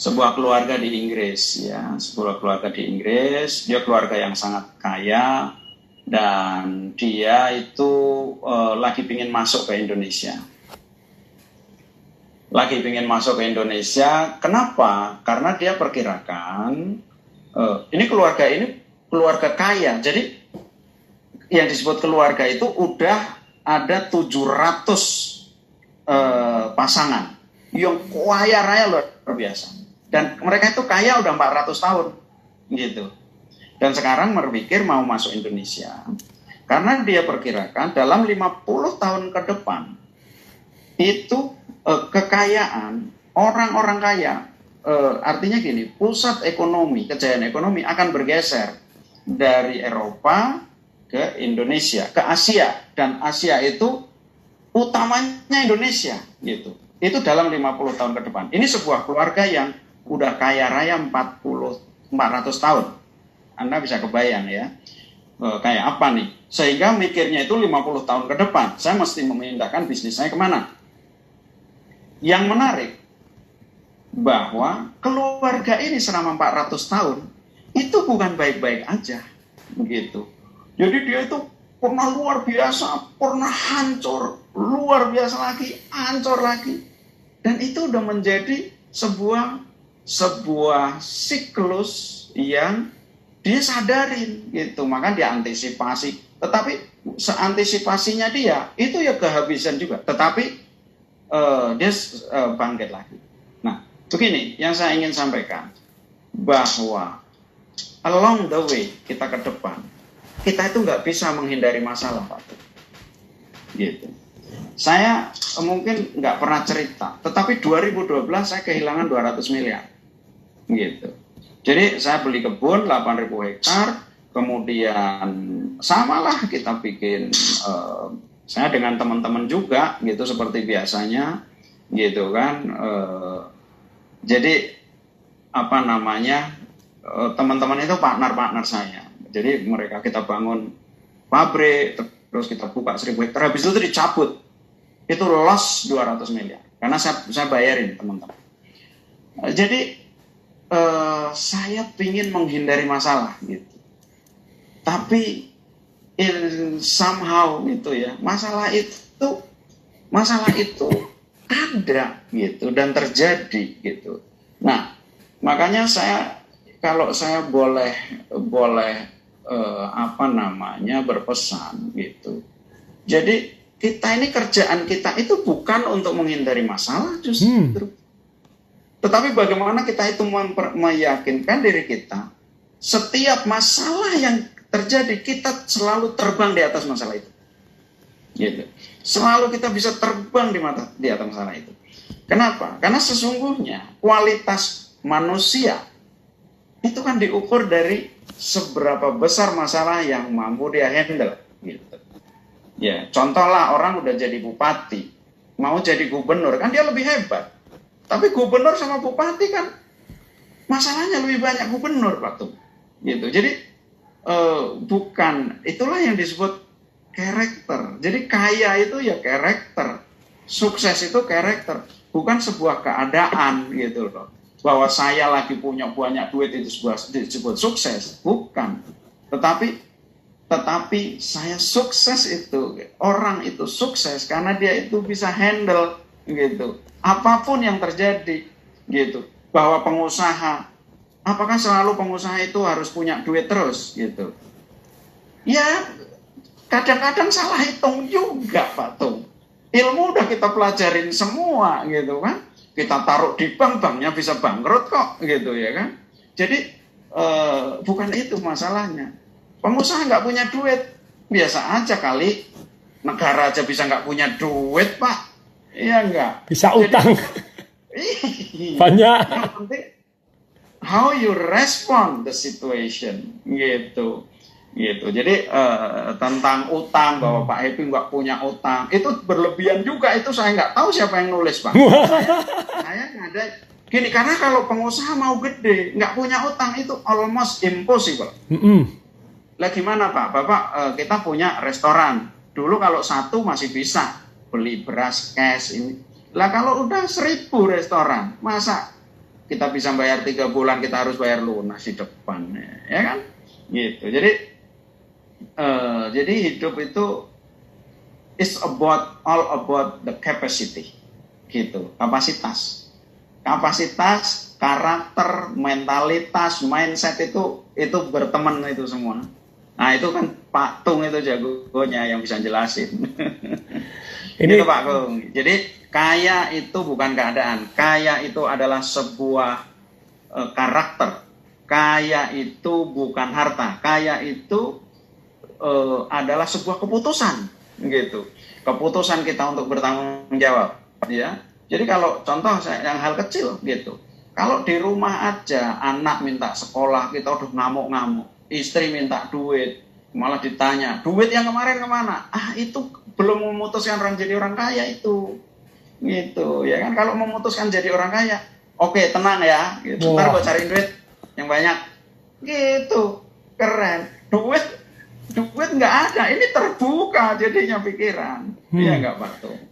Sebuah keluarga di Inggris, ya, sebuah keluarga di Inggris. Dia keluarga yang sangat kaya, dan dia itu uh, lagi ingin masuk ke Indonesia. Lagi ingin masuk ke Indonesia, kenapa? Karena dia perkirakan uh, ini keluarga ini keluarga kaya, jadi yang disebut keluarga itu udah ada 700 uh, eh, pasangan yang kaya raya luar biasa. Dan mereka itu kaya udah 400 tahun gitu. Dan sekarang berpikir mau masuk Indonesia. Karena dia perkirakan dalam 50 tahun ke depan itu eh, kekayaan orang-orang kaya eh, artinya gini, pusat ekonomi, kejayaan ekonomi akan bergeser dari Eropa ke Indonesia, ke Asia dan Asia itu utamanya Indonesia gitu. Itu dalam 50 tahun ke depan. Ini sebuah keluarga yang udah kaya raya 40 400 tahun anda bisa kebayang ya e, kayak apa nih. Sehingga mikirnya itu 50 tahun ke depan, saya mesti memindahkan bisnis saya ke mana. Yang menarik, bahwa keluarga ini selama 400 tahun, itu bukan baik-baik aja. begitu. Jadi dia itu pernah luar biasa, pernah hancur, luar biasa lagi, hancur lagi. Dan itu udah menjadi sebuah sebuah siklus yang dia sadarin gitu, maka dia antisipasi. Tetapi seantisipasinya dia itu ya kehabisan juga. Tetapi uh, dia uh, bangkit lagi. Nah, begini yang saya ingin sampaikan bahwa along the way kita ke depan kita itu nggak bisa menghindari masalah Pak. Gitu. Saya mungkin nggak pernah cerita, tetapi 2012 saya kehilangan 200 miliar. Gitu. Jadi saya beli kebun 8.000 hektar, kemudian samalah kita bikin uh, saya dengan teman-teman juga gitu seperti biasanya gitu kan uh, jadi apa namanya teman-teman itu partner-partner saya jadi mereka kita bangun pabrik, terus kita buka seribu hektar, habis itu dicabut. Itu loss 200 miliar. Karena saya, saya bayarin teman-teman. Jadi uh, saya ingin menghindari masalah gitu. Tapi in somehow gitu ya, masalah itu masalah itu ada gitu dan terjadi gitu. Nah, makanya saya kalau saya boleh boleh eh, apa namanya berpesan gitu. Jadi kita ini kerjaan kita itu bukan untuk menghindari masalah justru. Hmm. Tetapi bagaimana kita itu meyakinkan diri kita setiap masalah yang terjadi kita selalu terbang di atas masalah itu. Gitu. Selalu kita bisa terbang di mata di atas masalah itu. Kenapa? Karena sesungguhnya kualitas manusia itu kan diukur dari seberapa besar masalah yang mampu dia handle gitu. Ya, contohlah orang udah jadi bupati, mau jadi gubernur kan dia lebih hebat. Tapi gubernur sama bupati kan masalahnya lebih banyak gubernur waktu gitu. Jadi eh, bukan itulah yang disebut karakter. Jadi kaya itu ya karakter, sukses itu karakter, bukan sebuah keadaan gitu loh bahwa saya lagi punya banyak duit itu sebuah disebut sukses. Bukan. Tetapi tetapi saya sukses itu orang itu sukses karena dia itu bisa handle gitu. Apa pun yang terjadi gitu. Bahwa pengusaha apakah selalu pengusaha itu harus punya duit terus gitu? Ya kadang-kadang salah hitung juga Pak Tung. Ilmu udah kita pelajarin semua gitu kan kita taruh di bank, banknya bisa bangkrut kok, gitu ya kan. Jadi eh, bukan itu masalahnya. Pengusaha nggak punya duit, biasa aja kali. Negara aja bisa nggak punya duit, Pak. Iya nggak? Bisa utang. Banyak. how you respond the situation, gitu gitu. Jadi uh, tentang utang bahwa Pak Happy nggak punya utang itu berlebihan juga itu saya nggak tahu siapa yang nulis Pak. saya, saya nggak ada. Gini karena kalau pengusaha mau gede nggak punya utang itu almost impossible. Mm -hmm. Lah gimana Pak? Bapak uh, kita punya restoran. Dulu kalau satu masih bisa beli beras cash ini. Lah kalau udah seribu restoran, masa kita bisa bayar tiga bulan kita harus bayar lunas di depan ya kan? Gitu. Jadi uh, jadi hidup itu is about all about the capacity gitu. Kapasitas. Kapasitas karakter mentalitas mindset itu itu berteman itu semua. Nah itu kan Pak Tung itu jagonya yang bisa jelasin. Ini itu Pak Tung. Jadi kaya itu bukan keadaan. Kaya itu adalah sebuah uh, karakter. Kaya itu bukan harta. Kaya itu uh, adalah sebuah keputusan gitu. Keputusan kita untuk bertanggung jawab ya. Jadi kalau contoh saya yang hal kecil gitu. Kalau di rumah aja anak minta sekolah kita udah ngamuk-ngamuk istri minta duit malah ditanya duit yang kemarin ke mana? Ah itu belum memutuskan orang jadi orang kaya itu. Gitu ya kan? Kalau memutuskan jadi orang kaya oke tenang ya gitu. Ntar gue cari duit yang banyak. Gitu keren. Duit duit nggak ada ini terbuka jadinya pikiran hmm. iya nggak Pak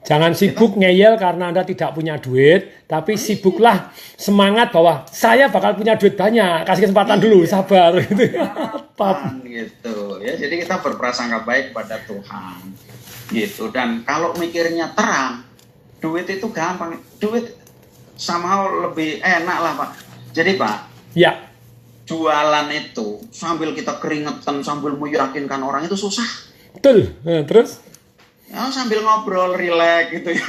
Jangan sibuk ngeyel karena Anda tidak punya duit, tapi sibuklah semangat bahwa saya bakal punya duit banyak. Kasih kesempatan dulu, sabar gitu. Gitu ya. Jadi kita berprasangka baik pada Tuhan. Gitu. Dan kalau mikirnya terang, duit itu gampang. Duit sama lebih enak lah, Pak. Jadi, Pak, Ya, jualan itu sambil kita keringetan sambil meyakinkan orang itu susah. Betul. Nah, terus? ya sambil ngobrol relax gitu ya.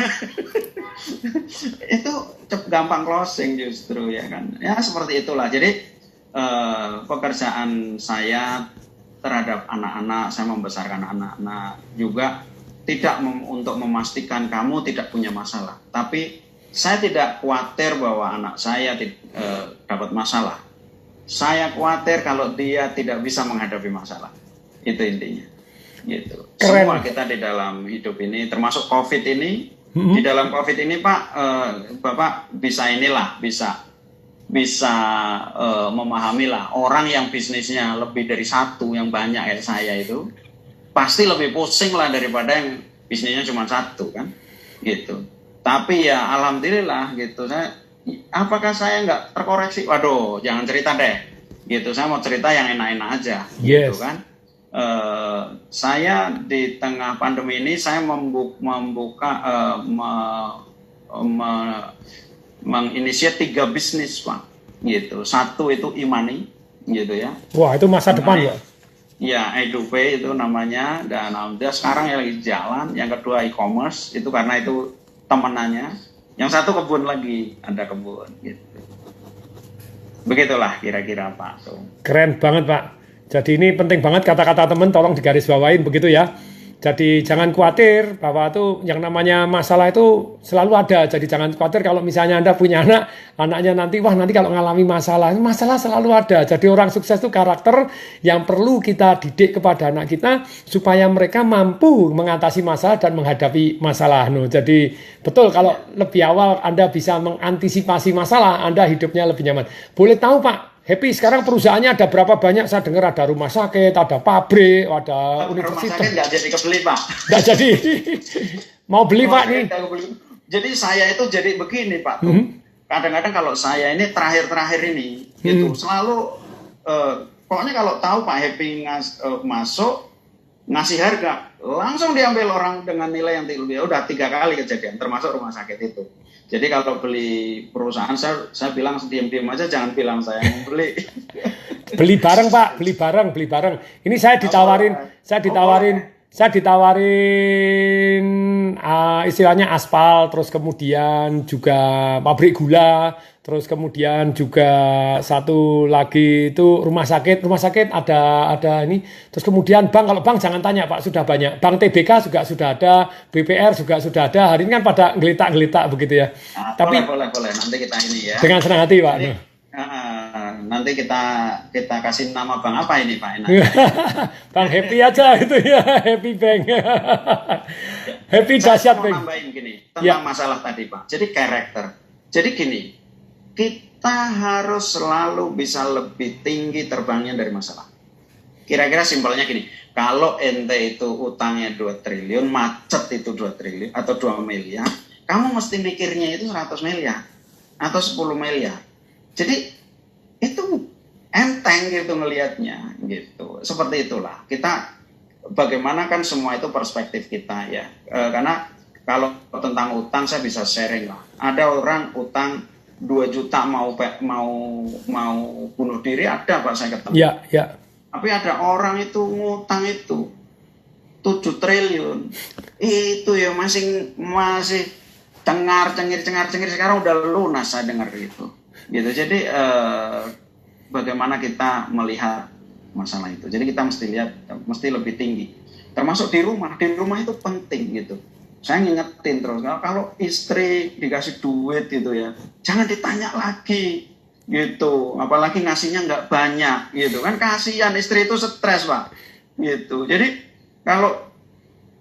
Itu cep gampang closing justru ya kan. Ya seperti itulah. Jadi eh, pekerjaan saya terhadap anak-anak saya membesarkan anak-anak juga tidak mem- untuk memastikan kamu tidak punya masalah. Tapi saya tidak khawatir bahwa anak saya eh, dapat masalah saya khawatir kalau dia tidak bisa menghadapi masalah. Itu intinya. Gitu. Keren. semua kita di dalam hidup ini termasuk covid ini Mhm. di dalam covid ini pak eh, bapak bisa inilah bisa bisa eh, memahami lah orang yang bisnisnya lebih dari satu yang banyak kayak saya itu pasti lebih pusing lah daripada yang bisnisnya cuma satu kan? Gitu. Tapi ya alhamdulillah gitu. Saya apakah saya nggak terkoreksi waduh jangan cerita deh gitu saya mau cerita yang enak-enak aja gitu Yes. kan Eh, saya di tengah pandemi ini saya membu- membuka eh, me- me- menginisiat tiga bisnis pak gitu satu itu imani gitu ya Wah, itu masa depan ya. Ya, EduPay itu namanya dan alhamdulillah sekarang yang lagi jalan. Yang kedua e-commerce itu karena itu temenannya. Yang satu kebun lagi, ada kebun gitu. Begitulah kira-kira Pak. Tuh. Keren banget Pak. Jadi ini penting banget kata-kata teman tolong digarisbawain begitu ya. Jadi jangan khawatir bahwa itu yang namanya masalah itu selalu ada. Jadi jangan khawatir kalau misalnya Anda punya anak, anaknya nanti wah nanti kalau ngalami masalah, masalah selalu ada. Jadi orang sukses itu karakter yang perlu kita didik kepada anak kita supaya mereka mampu mengatasi masalah dan menghadapi masalah. No, jadi betul kalau lebih awal Anda bisa mengantisipasi masalah, Anda hidupnya lebih nyaman. Boleh tahu Pak, Happy sekarang perusahaannya ada berapa banyak? Saya dengar ada rumah sakit, ada pabrik, ada Rumah universitas. sakit nggak jadi kebeli Pak. Nggak jadi. Mau beli Rumah Pak nih. Jadi saya itu jadi begini Pak. tuh. Mhm. Kadang-kadang kalau saya ini terakhir-terakhir ini gitu Hmm. selalu eh, pokoknya kalau tahu Pak Happy ngas, eh, masuk ngasih harga langsung diambil orang dengan nilai yang tinggi Ya udah tiga kali kejadian termasuk rumah sakit itu jadi kalau beli perusahaan saya saya bilang diam-diam aja jangan bilang saya yang beli. Beli bareng Pak, beli bareng, beli bareng. Ini saya ditawarin, saya ditawarin, saya ditawarin ah, istilahnya aspal, terus kemudian juga pabrik gula, terus kemudian juga satu lagi itu rumah sakit, rumah sakit ada ada ini, terus kemudian bank kalau bank jangan tanya Pak sudah banyak, bank TBK juga sudah ada, BPR juga sudah ada, hari ini kan pada ngelitak-ngelitak begitu ya. Nah, Tapi boleh boleh boleh. Nanti kita ini ya. Dengan senang hati Pak. Jadi, ah, nanti kita kita kasih nama bang apa ini Pak Enak? Bang happy aja itu ya, happy bank. happy dahsyat bank. nambahin gini tentang Ya. masalah tadi Pak. Jadi karakter. Jadi gini, kita harus selalu bisa lebih tinggi terbangnya dari masalah. Kira-kira simpelnya gini, kalau ente itu utangnya 2 triliun, macet itu 2 triliun atau 2 miliar, kamu mesti mikirnya itu 100 miliar atau 10 miliar. Jadi itu enteng gitu ngelihatnya gitu. Seperti itulah. Kita bagaimana kan semua itu perspektif kita ya. E, karena kalau tentang utang saya bisa sharing lah. Ada orang utang 2 juta mau mau mau bunuh diri ada Pak saya ketemu. Ya, ya. Tapi ada orang itu ngutang itu 7 triliun. Itu ya masih masih cengar cengir cengar cengir sekarang udah lunas saya dengar itu. Gitu. Jadi eh, bagaimana kita melihat masalah itu. Jadi kita mesti lihat mesti lebih tinggi. Termasuk di rumah. Di rumah itu penting gitu. Saya ngingetin terus kalau, kalau istri dikasih duit gitu ya, jangan ditanya lagi gitu apalagi ngasihnya nggak banyak gitu kan kasihan istri itu stres pak gitu jadi kalau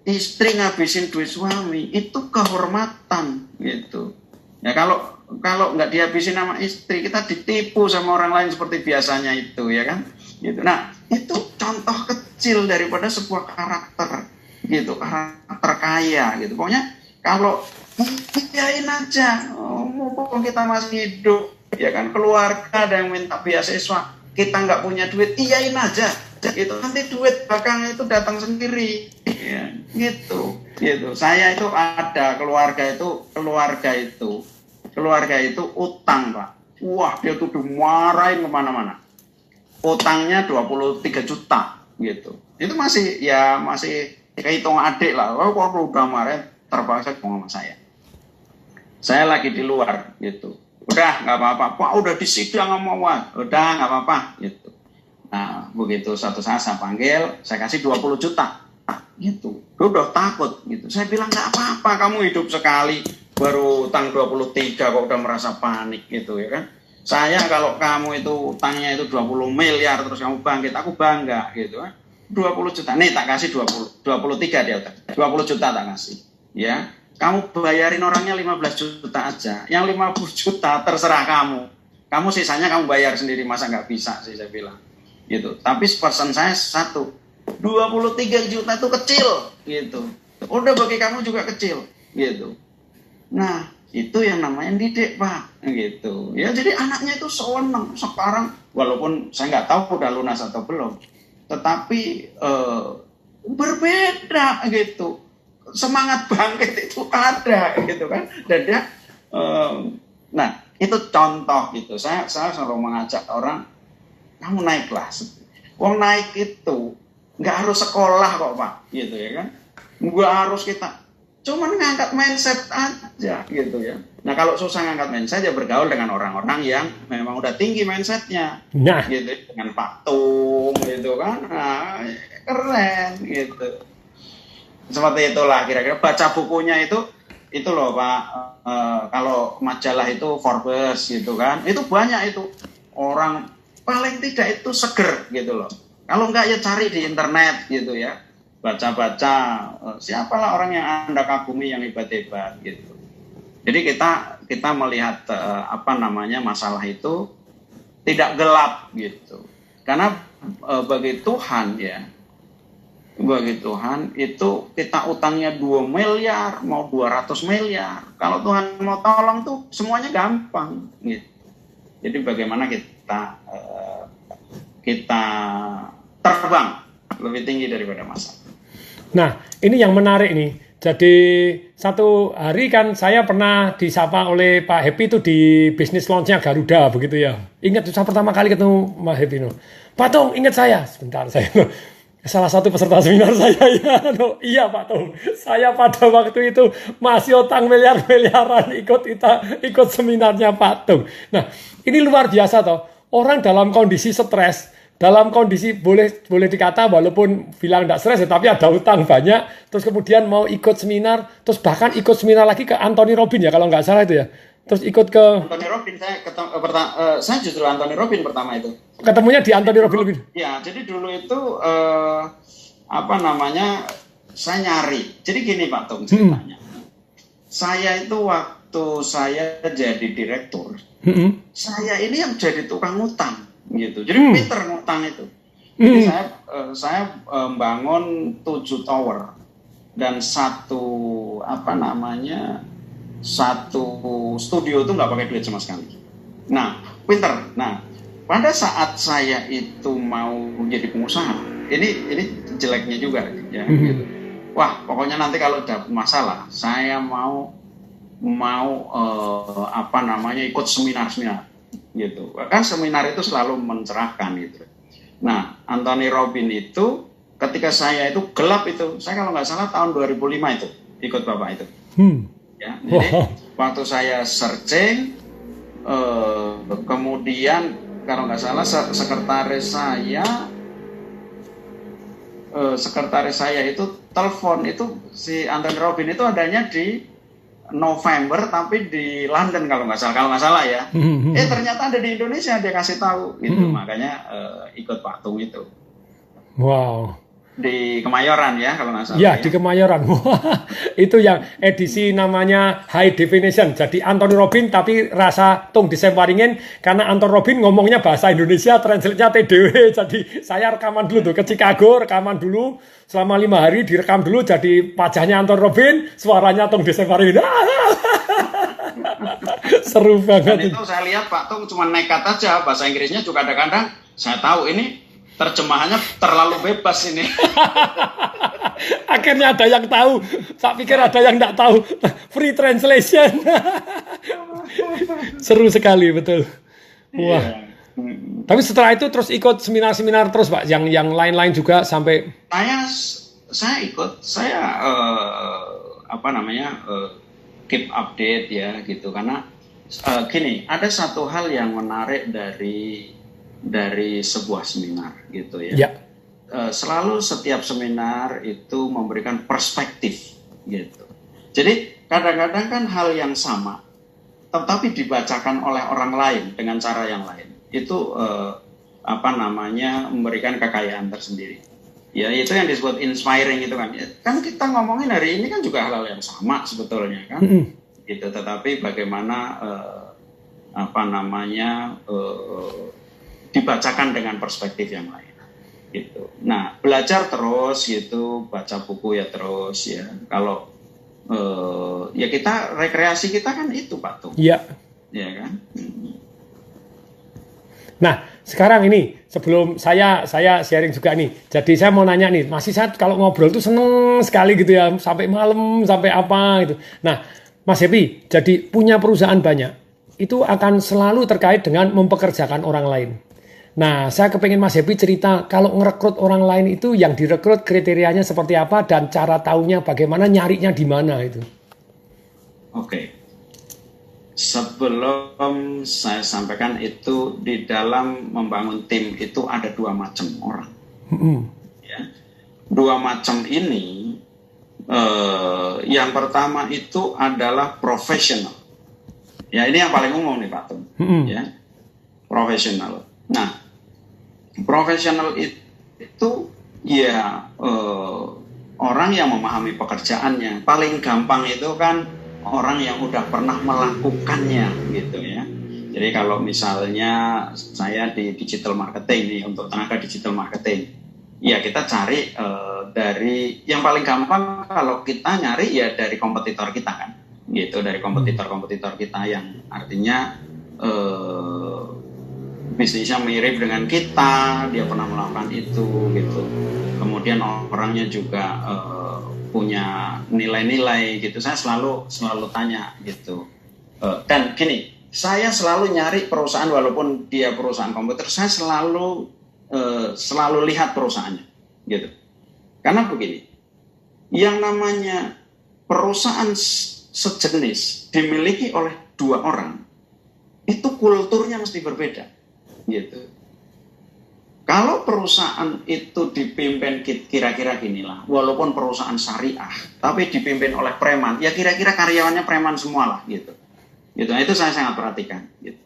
istri ngabisin duit suami itu kehormatan gitu ya kalau kalau nggak dihabisin sama istri kita ditipu sama orang lain seperti biasanya itu ya kan? Gitu. Nah itu contoh kecil daripada sebuah karakter gitu karakter kaya gitu. Pokoknya kalau iyain aja oh, mumpung kita masih hidup ya kan? Keluarga ada yang minta beasiswa kita nggak punya duit iyain aja. Itu nanti duit belakang itu datang sendiri. Ya, gitu. Gitu. Saya itu ada keluarga itu keluarga itu keluarga itu utang pak. Wah dia tuh dimarahin ke mana-mana. Utangnya 23 juta gitu. Itu masih ya masih kehitung adik lah. Oh, kalau udah marah terpaksa ngomong sama saya. Saya lagi di luar gitu. Udah nggak apa-apa. Pak udah di sidang sama udah nggak apa-apa gitu. Nah begitu satu saat saya panggil saya kasih 20 juta. Gitu. Dia udah takut gitu. Saya bilang nggak apa-apa kamu hidup sekali baru utang 23 kok udah merasa panik gitu ya kan saya kalau kamu itu utangnya itu 20 miliar terus kamu bangkit aku bangga gitu kan 20 juta nih tak kasih 20 23 dia 20 juta tak kasih ya kamu bayarin orangnya 15 juta aja. Yang 50 juta terserah kamu. Kamu sisanya kamu bayar sendiri masa nggak bisa sih saya bilang. Gitu. Tapi pesan saya satu. 23 juta itu kecil gitu. Udah bagi kamu juga kecil gitu. Nah, itu yang namanya didik pak. Gitu. Ya jadi anaknya itu seneng sekarang walaupun saya nggak tahu udah lunas atau belum. Tetapi uh, berbeda gitu. Semangat bangkit itu ada gitu kan. Dan dia um, nah itu contoh gitu. Saya saya selalu mengajak orang kamu naik kelas. Uang naik itu nggak harus sekolah kok pak. Gitu ya kan? Nggak harus kita cuman ngangkat mindset aja gitu ya. Nah kalau susah ngangkat mindset ya bergaul dengan orang-orang yang memang udah tinggi mindsetnya. Nah. gitu dengan patung gitu kan. Nah, keren gitu. Seperti itulah kira-kira. Baca bukunya itu itu loh pak. E, kalau majalah itu Forbes gitu kan. Itu banyak itu. Orang paling tidak itu seger gitu loh. Kalau enggak ya cari di internet gitu ya baca-baca e, siapalah orang yang anda kagumi yang hebat-hebat gitu. Jadi kita kita melihat e, apa namanya masalah itu tidak gelap gitu. Karena e, bagi Tuhan ya bagi Tuhan itu kita utangnya 2 miliar mau 200 miliar. Kalau Tuhan mau tolong tuh semuanya gampang gitu. Jadi bagaimana kita kita terbang lebih tinggi daripada masa nah ini yang menarik nih. Jadi satu hari kan saya pernah disapa oleh Pak Happy itu di bisnis launchnya Garuda begitu ya. Ingat saya pertama kali ketemu Pak Happy no. Patung ingat saya. Sebentar saya salah satu peserta seminar saya ya. No, iya Pak Tung. Saya pada waktu itu masih utang miliar-miliaran ikut kita ikut seminarnya Pak Tung. Nah ini luar biasa toh. Orang dalam kondisi stres dalam kondisi boleh boleh dikata walaupun bilang tidak stres ya, tapi ada utang banyak terus kemudian mau ikut seminar terus bahkan ikut seminar lagi ke Anthony Robin ya kalau nggak salah itu ya. Terus ikut ke Anthony Robin saya ketemu, uh, uh, saya justru Anthony Robin pertama itu. ketemunya di Anthony Robin lebih. Ya jadi dulu itu uh, apa namanya saya nyari. Jadi gini Pak Tung ceritanya. Hmm. saya itu waktu saya jadi direktur hmm. saya ini yang jadi tukang utang gitu jadi hmm. Peter ngutang itu jadi hmm. saya uh, saya uh, bangun tujuh tower dan satu apa namanya satu studio itu nggak pakai duit sama sekali. Nah, pinter. Nah, pada saat saya itu mau menjadi pengusaha, ini ini jeleknya juga ya. Mm -hmm. gitu. Wah, pokoknya nanti kalau ada masalah, saya mau mau uh, apa namanya ikut seminar-seminar gitu. Kan seminar itu selalu mencerahkan gitu. Nah, Anthony Robin itu ketika saya itu gelap itu, saya kalau nggak salah tahun 2005 itu ikut bapak itu. Hmm ya jadi waktu saya searching eh, kemudian kalau nggak salah sekretaris saya eh, sekretaris saya itu telepon itu si Anthony Robin itu adanya di November tapi di London kalau nggak salah kalau nggak salah ya. Hmm, eh ternyata ada di Indonesia dia kasih tahu gitu. Hmm. makanya eh, ikut waktu itu. Wow di Kemayoran ya kalau nggak salah. Ya, di Kemayoran. itu yang edisi namanya High Definition. Jadi Anthony Robin tapi rasa tung disemparingin karena Anthony Robin ngomongnya bahasa Indonesia, translate-nya TDW. Jadi saya rekaman dulu tuh ke Chicago, rekaman dulu selama lima hari direkam dulu jadi wajahnya Anthony Robin, suaranya tung disemparingin. Seru banget. Dan itu saya lihat Pak Tung cuma nekat aja bahasa Inggrisnya juga kadang-kadang saya tahu ini terjemahannya terlalu bebas ini. Akhirnya ada yang tahu. Saya pikir ada yang tidak tahu. Free translation. Seru sekali betul. Wah. Iya. Tapi setelah itu terus ikut seminar-seminar terus Pak, yang yang lain-lain juga sampai Saya saya ikut, saya eh, apa namanya eh, keep update ya gitu karena eh, gini ada satu hal yang menarik dari dari sebuah seminar gitu ya. ya. Eh, selalu setiap seminar itu memberikan perspektif gitu. Jadi kadang-kadang kan hal yang sama, tetapi dibacakan oleh orang lain dengan cara yang lain. Itu eh, apa namanya memberikan kekayaan tersendiri. Ya itu yang disebut inspiring itu kan. Ya, Kan kita ngomongin hari ini kan juga hal-hal yang sama sebetulnya kan. Mm-mm. Gitu. Tetapi bagaimana eh, apa namanya eh, dibacakan dengan perspektif yang lain gitu. Nah, belajar terus gitu, baca buku ya terus ya. Kalau eh, ya kita rekreasi kita kan itu Pak Tung, Iya. ya kan? Hmm. Nah, sekarang ini sebelum saya saya sharing juga nih. Jadi saya mau nanya nih, masih saya kalau ngobrol tuh seneng sekali gitu ya, sampai malam, sampai apa gitu. Nah, Mas Happy, jadi punya perusahaan banyak, itu akan selalu terkait dengan mempekerjakan orang lain. Nah, saya kepengen Mas Happy cerita kalau ngerekrut orang lain itu yang direkrut kriterianya seperti apa dan cara taunya bagaimana nyarinya di mana itu. Oke. Sebelum saya sampaikan itu di dalam membangun tim itu ada dua macam orang. Mm-mm. ya. Dua macam ini eh, yang pertama itu adalah profesional. Ya ini yang paling umum nih Pak Tung. Mm-mm. Ya, profesional. Nah, profesional it- itu ya eh, orang yang memahami pekerjaannya. Paling gampang itu kan orang yang udah pernah melakukannya gitu ya. Jadi kalau misalnya saya di digital marketing nih untuk tenaga digital marketing, ya kita cari eh, dari yang paling gampang kalau kita nyari ya dari kompetitor kita kan, gitu dari kompetitor-kompetitor kita yang artinya eh, bisnisnya mirip dengan kita, dia pernah melakukan itu gitu. Kemudian orangnya juga eh, punya nilai-nilai gitu. Saya selalu selalu tanya gitu. Eh, dan gini, saya selalu nyari perusahaan walaupun dia perusahaan komputer, saya selalu eh, selalu lihat perusahaannya gitu. Karena begini, yang namanya perusahaan sejenis dimiliki oleh dua orang, itu kulturnya mesti berbeda gitu. Kalau perusahaan itu dipimpin ki- kira-kira ginilah, walaupun perusahaan syariah, tapi dipimpin oleh preman, ya kira-kira karyawannya preman semua lah gitu. Gitu. Nah, itu saya sangat perhatikan. Gitu.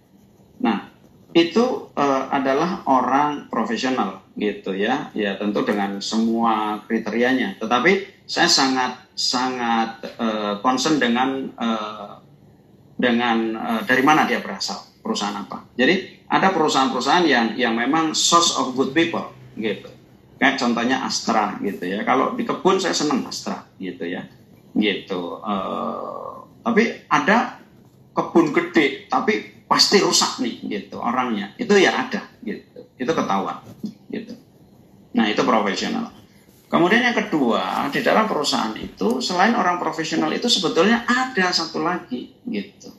Nah, itu eh, adalah orang profesional gitu ya, ya tentu dengan semua kriterianya. Tetapi saya sangat sangat eh, concern dengan eh, dengan eh, dari mana dia berasal, perusahaan apa. Jadi ada perusahaan-perusahaan yang yang memang source of good people gitu. Kayak contohnya Astra gitu ya. Kalau di kebun saya senang Astra gitu ya. Gitu. Eh, tapi ada kebun gede tapi pasti rusak nih gitu orangnya. Itu ya ada gitu. Itu ketahuan gitu. Nah, itu profesional. Kemudian yang kedua, di dalam perusahaan itu selain orang profesional itu sebetulnya ada satu lagi gitu.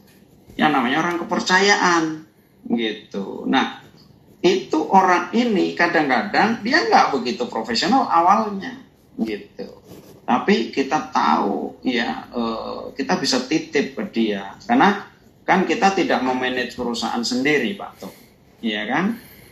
Yang namanya orang kepercayaan gitu. Nah, itu orang ini kadang-kadang dia nggak begitu profesional awalnya gitu. Tapi kita tahu ya eh, kita bisa titip ke dia karena kan kita tidak memanage perusahaan sendiri Pak Tok. Iya kan?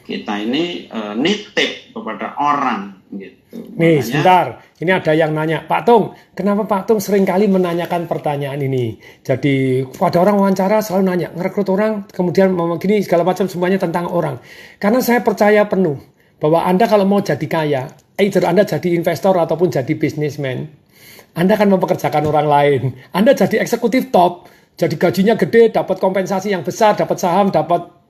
Kita ini eh, nitip kepada orang gitu. Nih, Makanya- sebentar. Ini ada yang nanya, Pak Tung, kenapa Pak Tung sering kali menanyakan pertanyaan ini? Jadi, pada orang wawancara selalu nanya, ngerekrut orang, kemudian gini, segala macam semuanya tentang orang. Karena saya percaya penuh bahwa Anda kalau mau jadi kaya, either Anda jadi investor ataupun jadi bisnismen, Anda akan mempekerjakan orang lain. Anda jadi eksekutif top, jadi gajinya gede, dapat kompensasi yang besar, dapat saham, dapat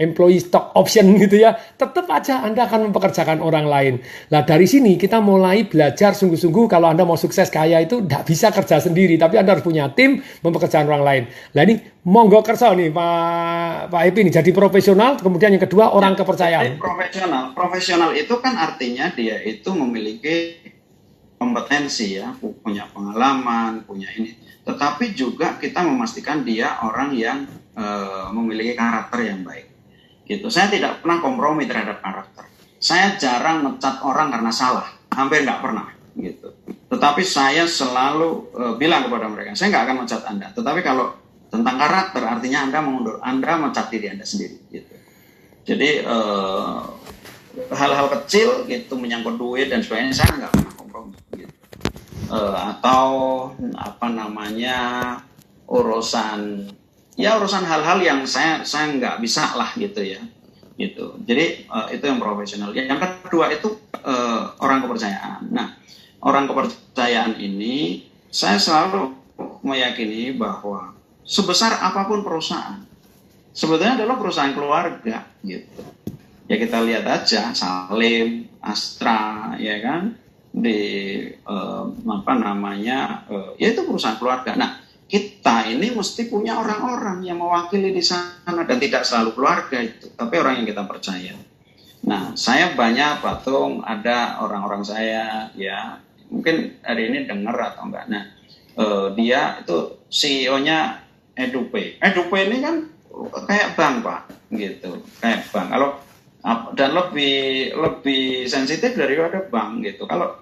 employee stock option gitu ya, tetap aja Anda akan mempekerjakan orang lain. Nah dari sini kita mulai belajar sungguh-sungguh kalau Anda mau sukses kaya itu tidak bisa kerja sendiri, tapi Anda harus punya tim mempekerjakan orang lain. Nah ini monggo kerja nih Pak Pak Epi nih jadi profesional, kemudian yang kedua orang ya, kepercayaan. Profesional, profesional itu kan artinya dia itu memiliki kompetensi ya, punya pengalaman, punya ini. Tetapi juga kita memastikan dia orang yang uh, memiliki karakter yang baik gitu. Saya tidak pernah kompromi terhadap karakter. Saya jarang mencat orang karena salah, hampir nggak pernah gitu. Tetapi saya selalu uh, bilang kepada mereka, saya nggak akan mencat Anda. Tetapi kalau tentang karakter, artinya Anda mengundur, Anda mencat diri Anda sendiri gitu. Jadi eh, hal-hal kecil gitu menyangkut duit dan sebagainya saya nggak pernah kompromi gitu. Uh, atau apa namanya urusan ya urusan hal-hal yang saya saya nggak bisa lah gitu ya. Gitu. Jadi uh, itu yang profesional. Yang kedua itu uh, orang kepercayaan. Nah orang kepercayaan ini saya selalu meyakini bahwa sebesar apa pun perusahaan sebetulnya adalah perusahaan keluarga gitu. Ya kita lihat aja Salim Astra ya kan? Di uh, apa namanya uh, ya itu perusahaan keluarga. Nah kita ini mesti punya orang-orang yang mewakili di sana dan tidak selalu keluarga itu, tapi orang yang kita percaya. Nah, saya banyak patung ada orang-orang saya ya mungkin hari ini dengar atau enggak. Nah, eh, dia itu CEO-nya Edupe. Edupe ini kan kayak bank pak, gitu, kayak bank. Kalau dan lebih lebih sensitif daripada bank gitu. Kalau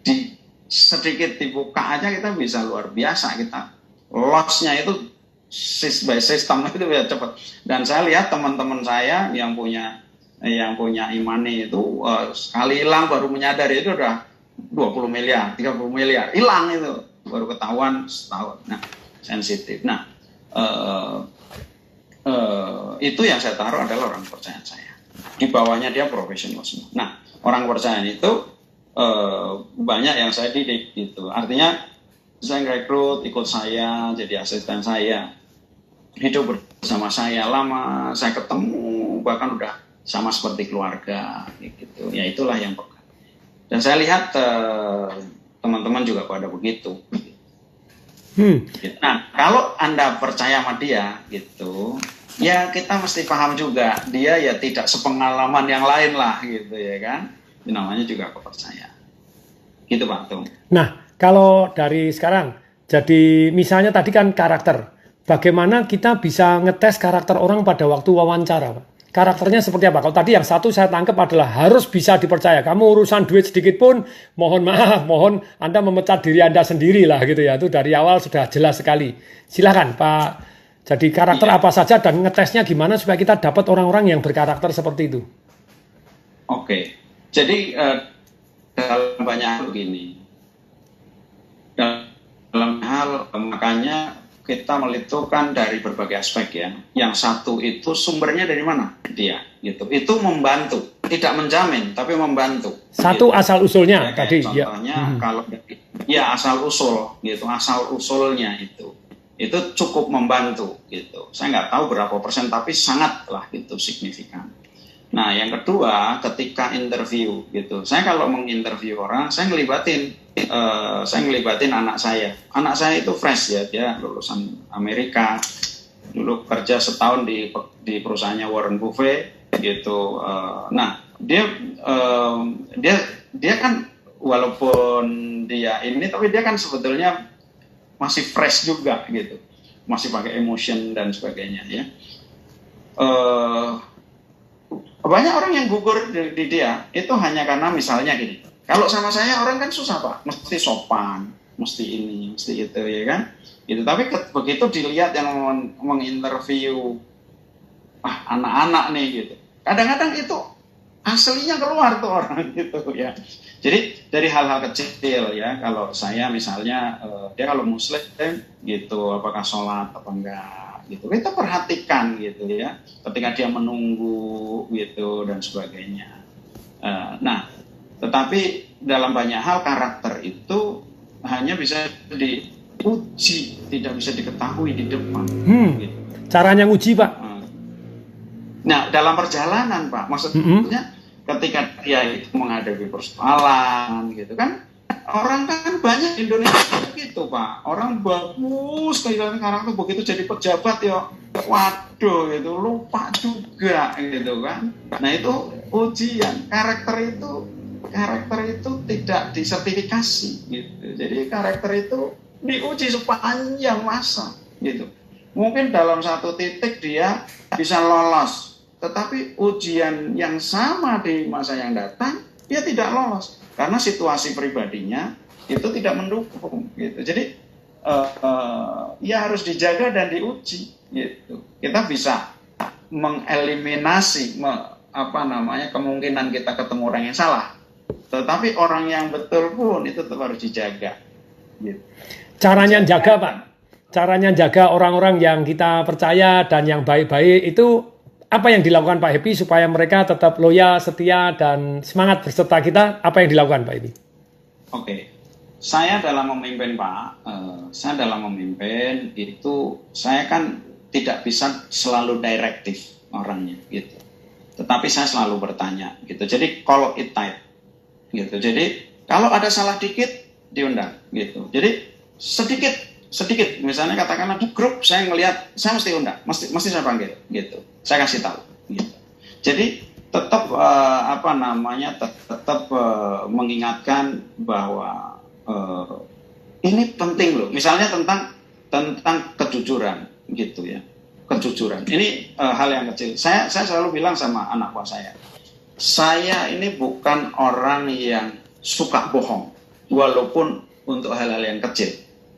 di sedikit dibuka aja kita bisa luar biasa kita. Lossnya itu sis by itu bisa cepat. Dan saya lihat teman-teman saya yang punya yang punya imani itu uh, sekali hilang baru menyadari itu udah 20 miliar 30 miliar. Hilang itu. Baru ketahuan setahun. Nah sensitif. Nah uh, uh, itu yang saya taruh adalah orang percaya saya. Di bawahnya dia profesional semua. Nah orang percaya itu uh, banyak yang saya didik gitu. Artinya saya rekrut ikut saya jadi asisten saya. Hidup bersama saya lama saya ketemu bahkan udah sama seperti keluarga gitu. Ya itulah yang pekat dan saya lihat teman teman-teman juga pada begitu. Hmm. nah kalau anda percaya sama dia gitu ya kita mesti paham juga. Dia ya tidak sepengalaman yang lain lah gitu ya kan ini namanya juga kepercayaan. Gitu Pak Tung. Nah, kalau dari sekarang, jadi misalnya tadi kan karakter. Bagaimana kita bisa ngetes karakter orang pada waktu wawancara, Pak? Karakternya seperti apa? Kalau tadi yang satu saya tangkap adalah harus bisa dipercaya. Kamu urusan duit sedikit pun, mohon maaf, mohon Anda memecat diri Anda sendiri lah gitu ya. Itu dari awal sudah jelas sekali. Silahkan Pak. Jadi karakter iya. apa saja dan ngetesnya gimana supaya kita dapat orang-orang yang berkarakter seperti itu? Oke. Jadi uh, dalam banyak hal begini, dalam hal makanya kita melitukan dari berbagai aspek ya. Yang satu itu sumbernya dari mana? Dia gitu. Itu membantu, tidak menjamin tapi membantu. Satu gitu. asal usulnya ya, tadi ya. contohnya ya. kalau ya asal usul gitu, asal usulnya itu itu cukup membantu gitu. Saya nggak tahu berapa persen tapi sangatlah gitu signifikan. Nah, yang kedua, ketika interview gitu, saya kalau menginterview orang, saya ngelibatin, uh, saya ngelibatin anak saya. Anak saya itu fresh ya, dia lulusan Amerika, dulu kerja setahun di di perusahaannya Warren Buffett gitu. Uh, nah, dia uh, dia dia kan walaupun dia ini, tapi dia kan sebetulnya masih fresh juga gitu, masih pakai emotion dan sebagainya ya. Uh, banyak orang yang gugur di, di dia itu hanya karena misalnya gini. Kalau sama saya orang kan susah pak, mesti sopan, mesti ini, mesti itu ya kan. Gitu. Tapi begitu dilihat yang menginterview ah, anak-anak nih gitu. Kadang-kadang itu aslinya keluar tuh orang gitu ya. Jadi dari hal-hal kecil ya, kalau saya misalnya uh, dia kalau muslim gitu, apakah sholat apa enggak gitu kita perhatikan gitu ya ketika dia menunggu gitu dan sebagainya Uh, nah, tetapi dalam banyak hal karakter itu hanya bisa diuji, tidak bisa diketahui di depan. Hmm. Gitu. Caranya nguji pak? Nah, dalam perjalanan pak, maksudnya mm -hmm. ketika dia itu menghadapi persoalan, gitu kan, orang kan banyak Indonesia gitu pak. Orang bagus kehilangan karakter begitu jadi pejabat ya. Waduh itu lupa juga gitu kan. Nah itu ujian. Karakter itu karakter itu tidak disertifikasi gitu. Jadi karakter itu diuji sepanjang masa gitu. Mungkin dalam satu titik dia bisa lolos. Tetapi ujian yang sama di masa yang datang dia tidak lolos karena situasi pribadinya itu tidak mendukung gitu. Jadi uh, uh, ya harus dijaga dan diuji gitu. Kita bisa mengeliminasi me, apa namanya kemungkinan kita ketemu orang yang salah. Tetapi orang yang betul pun itu tetap harus dijaga gitu. caranya jaga pak. Caranya jaga orang-orang yang kita percaya dan yang baik-baik itu apa yang dilakukan Pak Happy supaya mereka tetap loyal, setia, dan semangat berserta kita? Apa yang dilakukan Pak Happy? Oke, saya dalam memimpin Pak, uh, saya dalam memimpin itu saya kan tidak bisa selalu direktif orangnya gitu. Tetapi saya selalu bertanya gitu. Jadi kalau it tight gitu. Jadi kalau ada salah dikit diundang gitu. Jadi sedikit sedikit. Misalnya katakanlah di grup saya ngelihat saya mesti undang mesti mesti saya panggil gitu. Saya kasih tahu gitu. jadi tetap uh, apa namanya tetap uh, mengingatkan bahwa uh, ini penting loh. Misalnya tentang tentang kejujuran gitu ya. Kejujuran. Ini uh, hal yang kecil. Saya saya selalu bilang sama anak buah saya saya ini bukan orang yang suka bohong walaupun untuk hal-hal yang kecil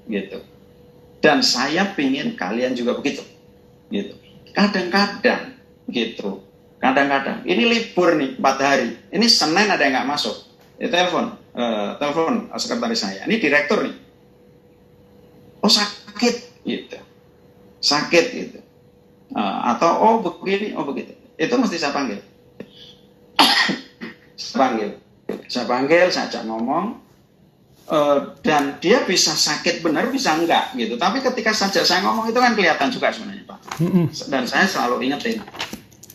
gitu dan saya pingin kalian juga begitu. Gitu. Kadang-kadang gitu. Kadang-kadang ini libur nih empat hari. Ini Senin ada yang nggak masuk. Ya telepon, uh, telepon sekretaris saya. Ini direktur nih. Oh sakit gitu. Sakit gitu. Uh, atau oh begini, oh begitu. Itu mesti saya panggil. saya panggil. Saya panggil, saya ajak ngomong, Uh, dan dia bisa sakit benar bisa enggak gitu. Tapi ketika saja saya ngomong itu kan kelihatan juga sebenarnya pak. Dan saya selalu ingetin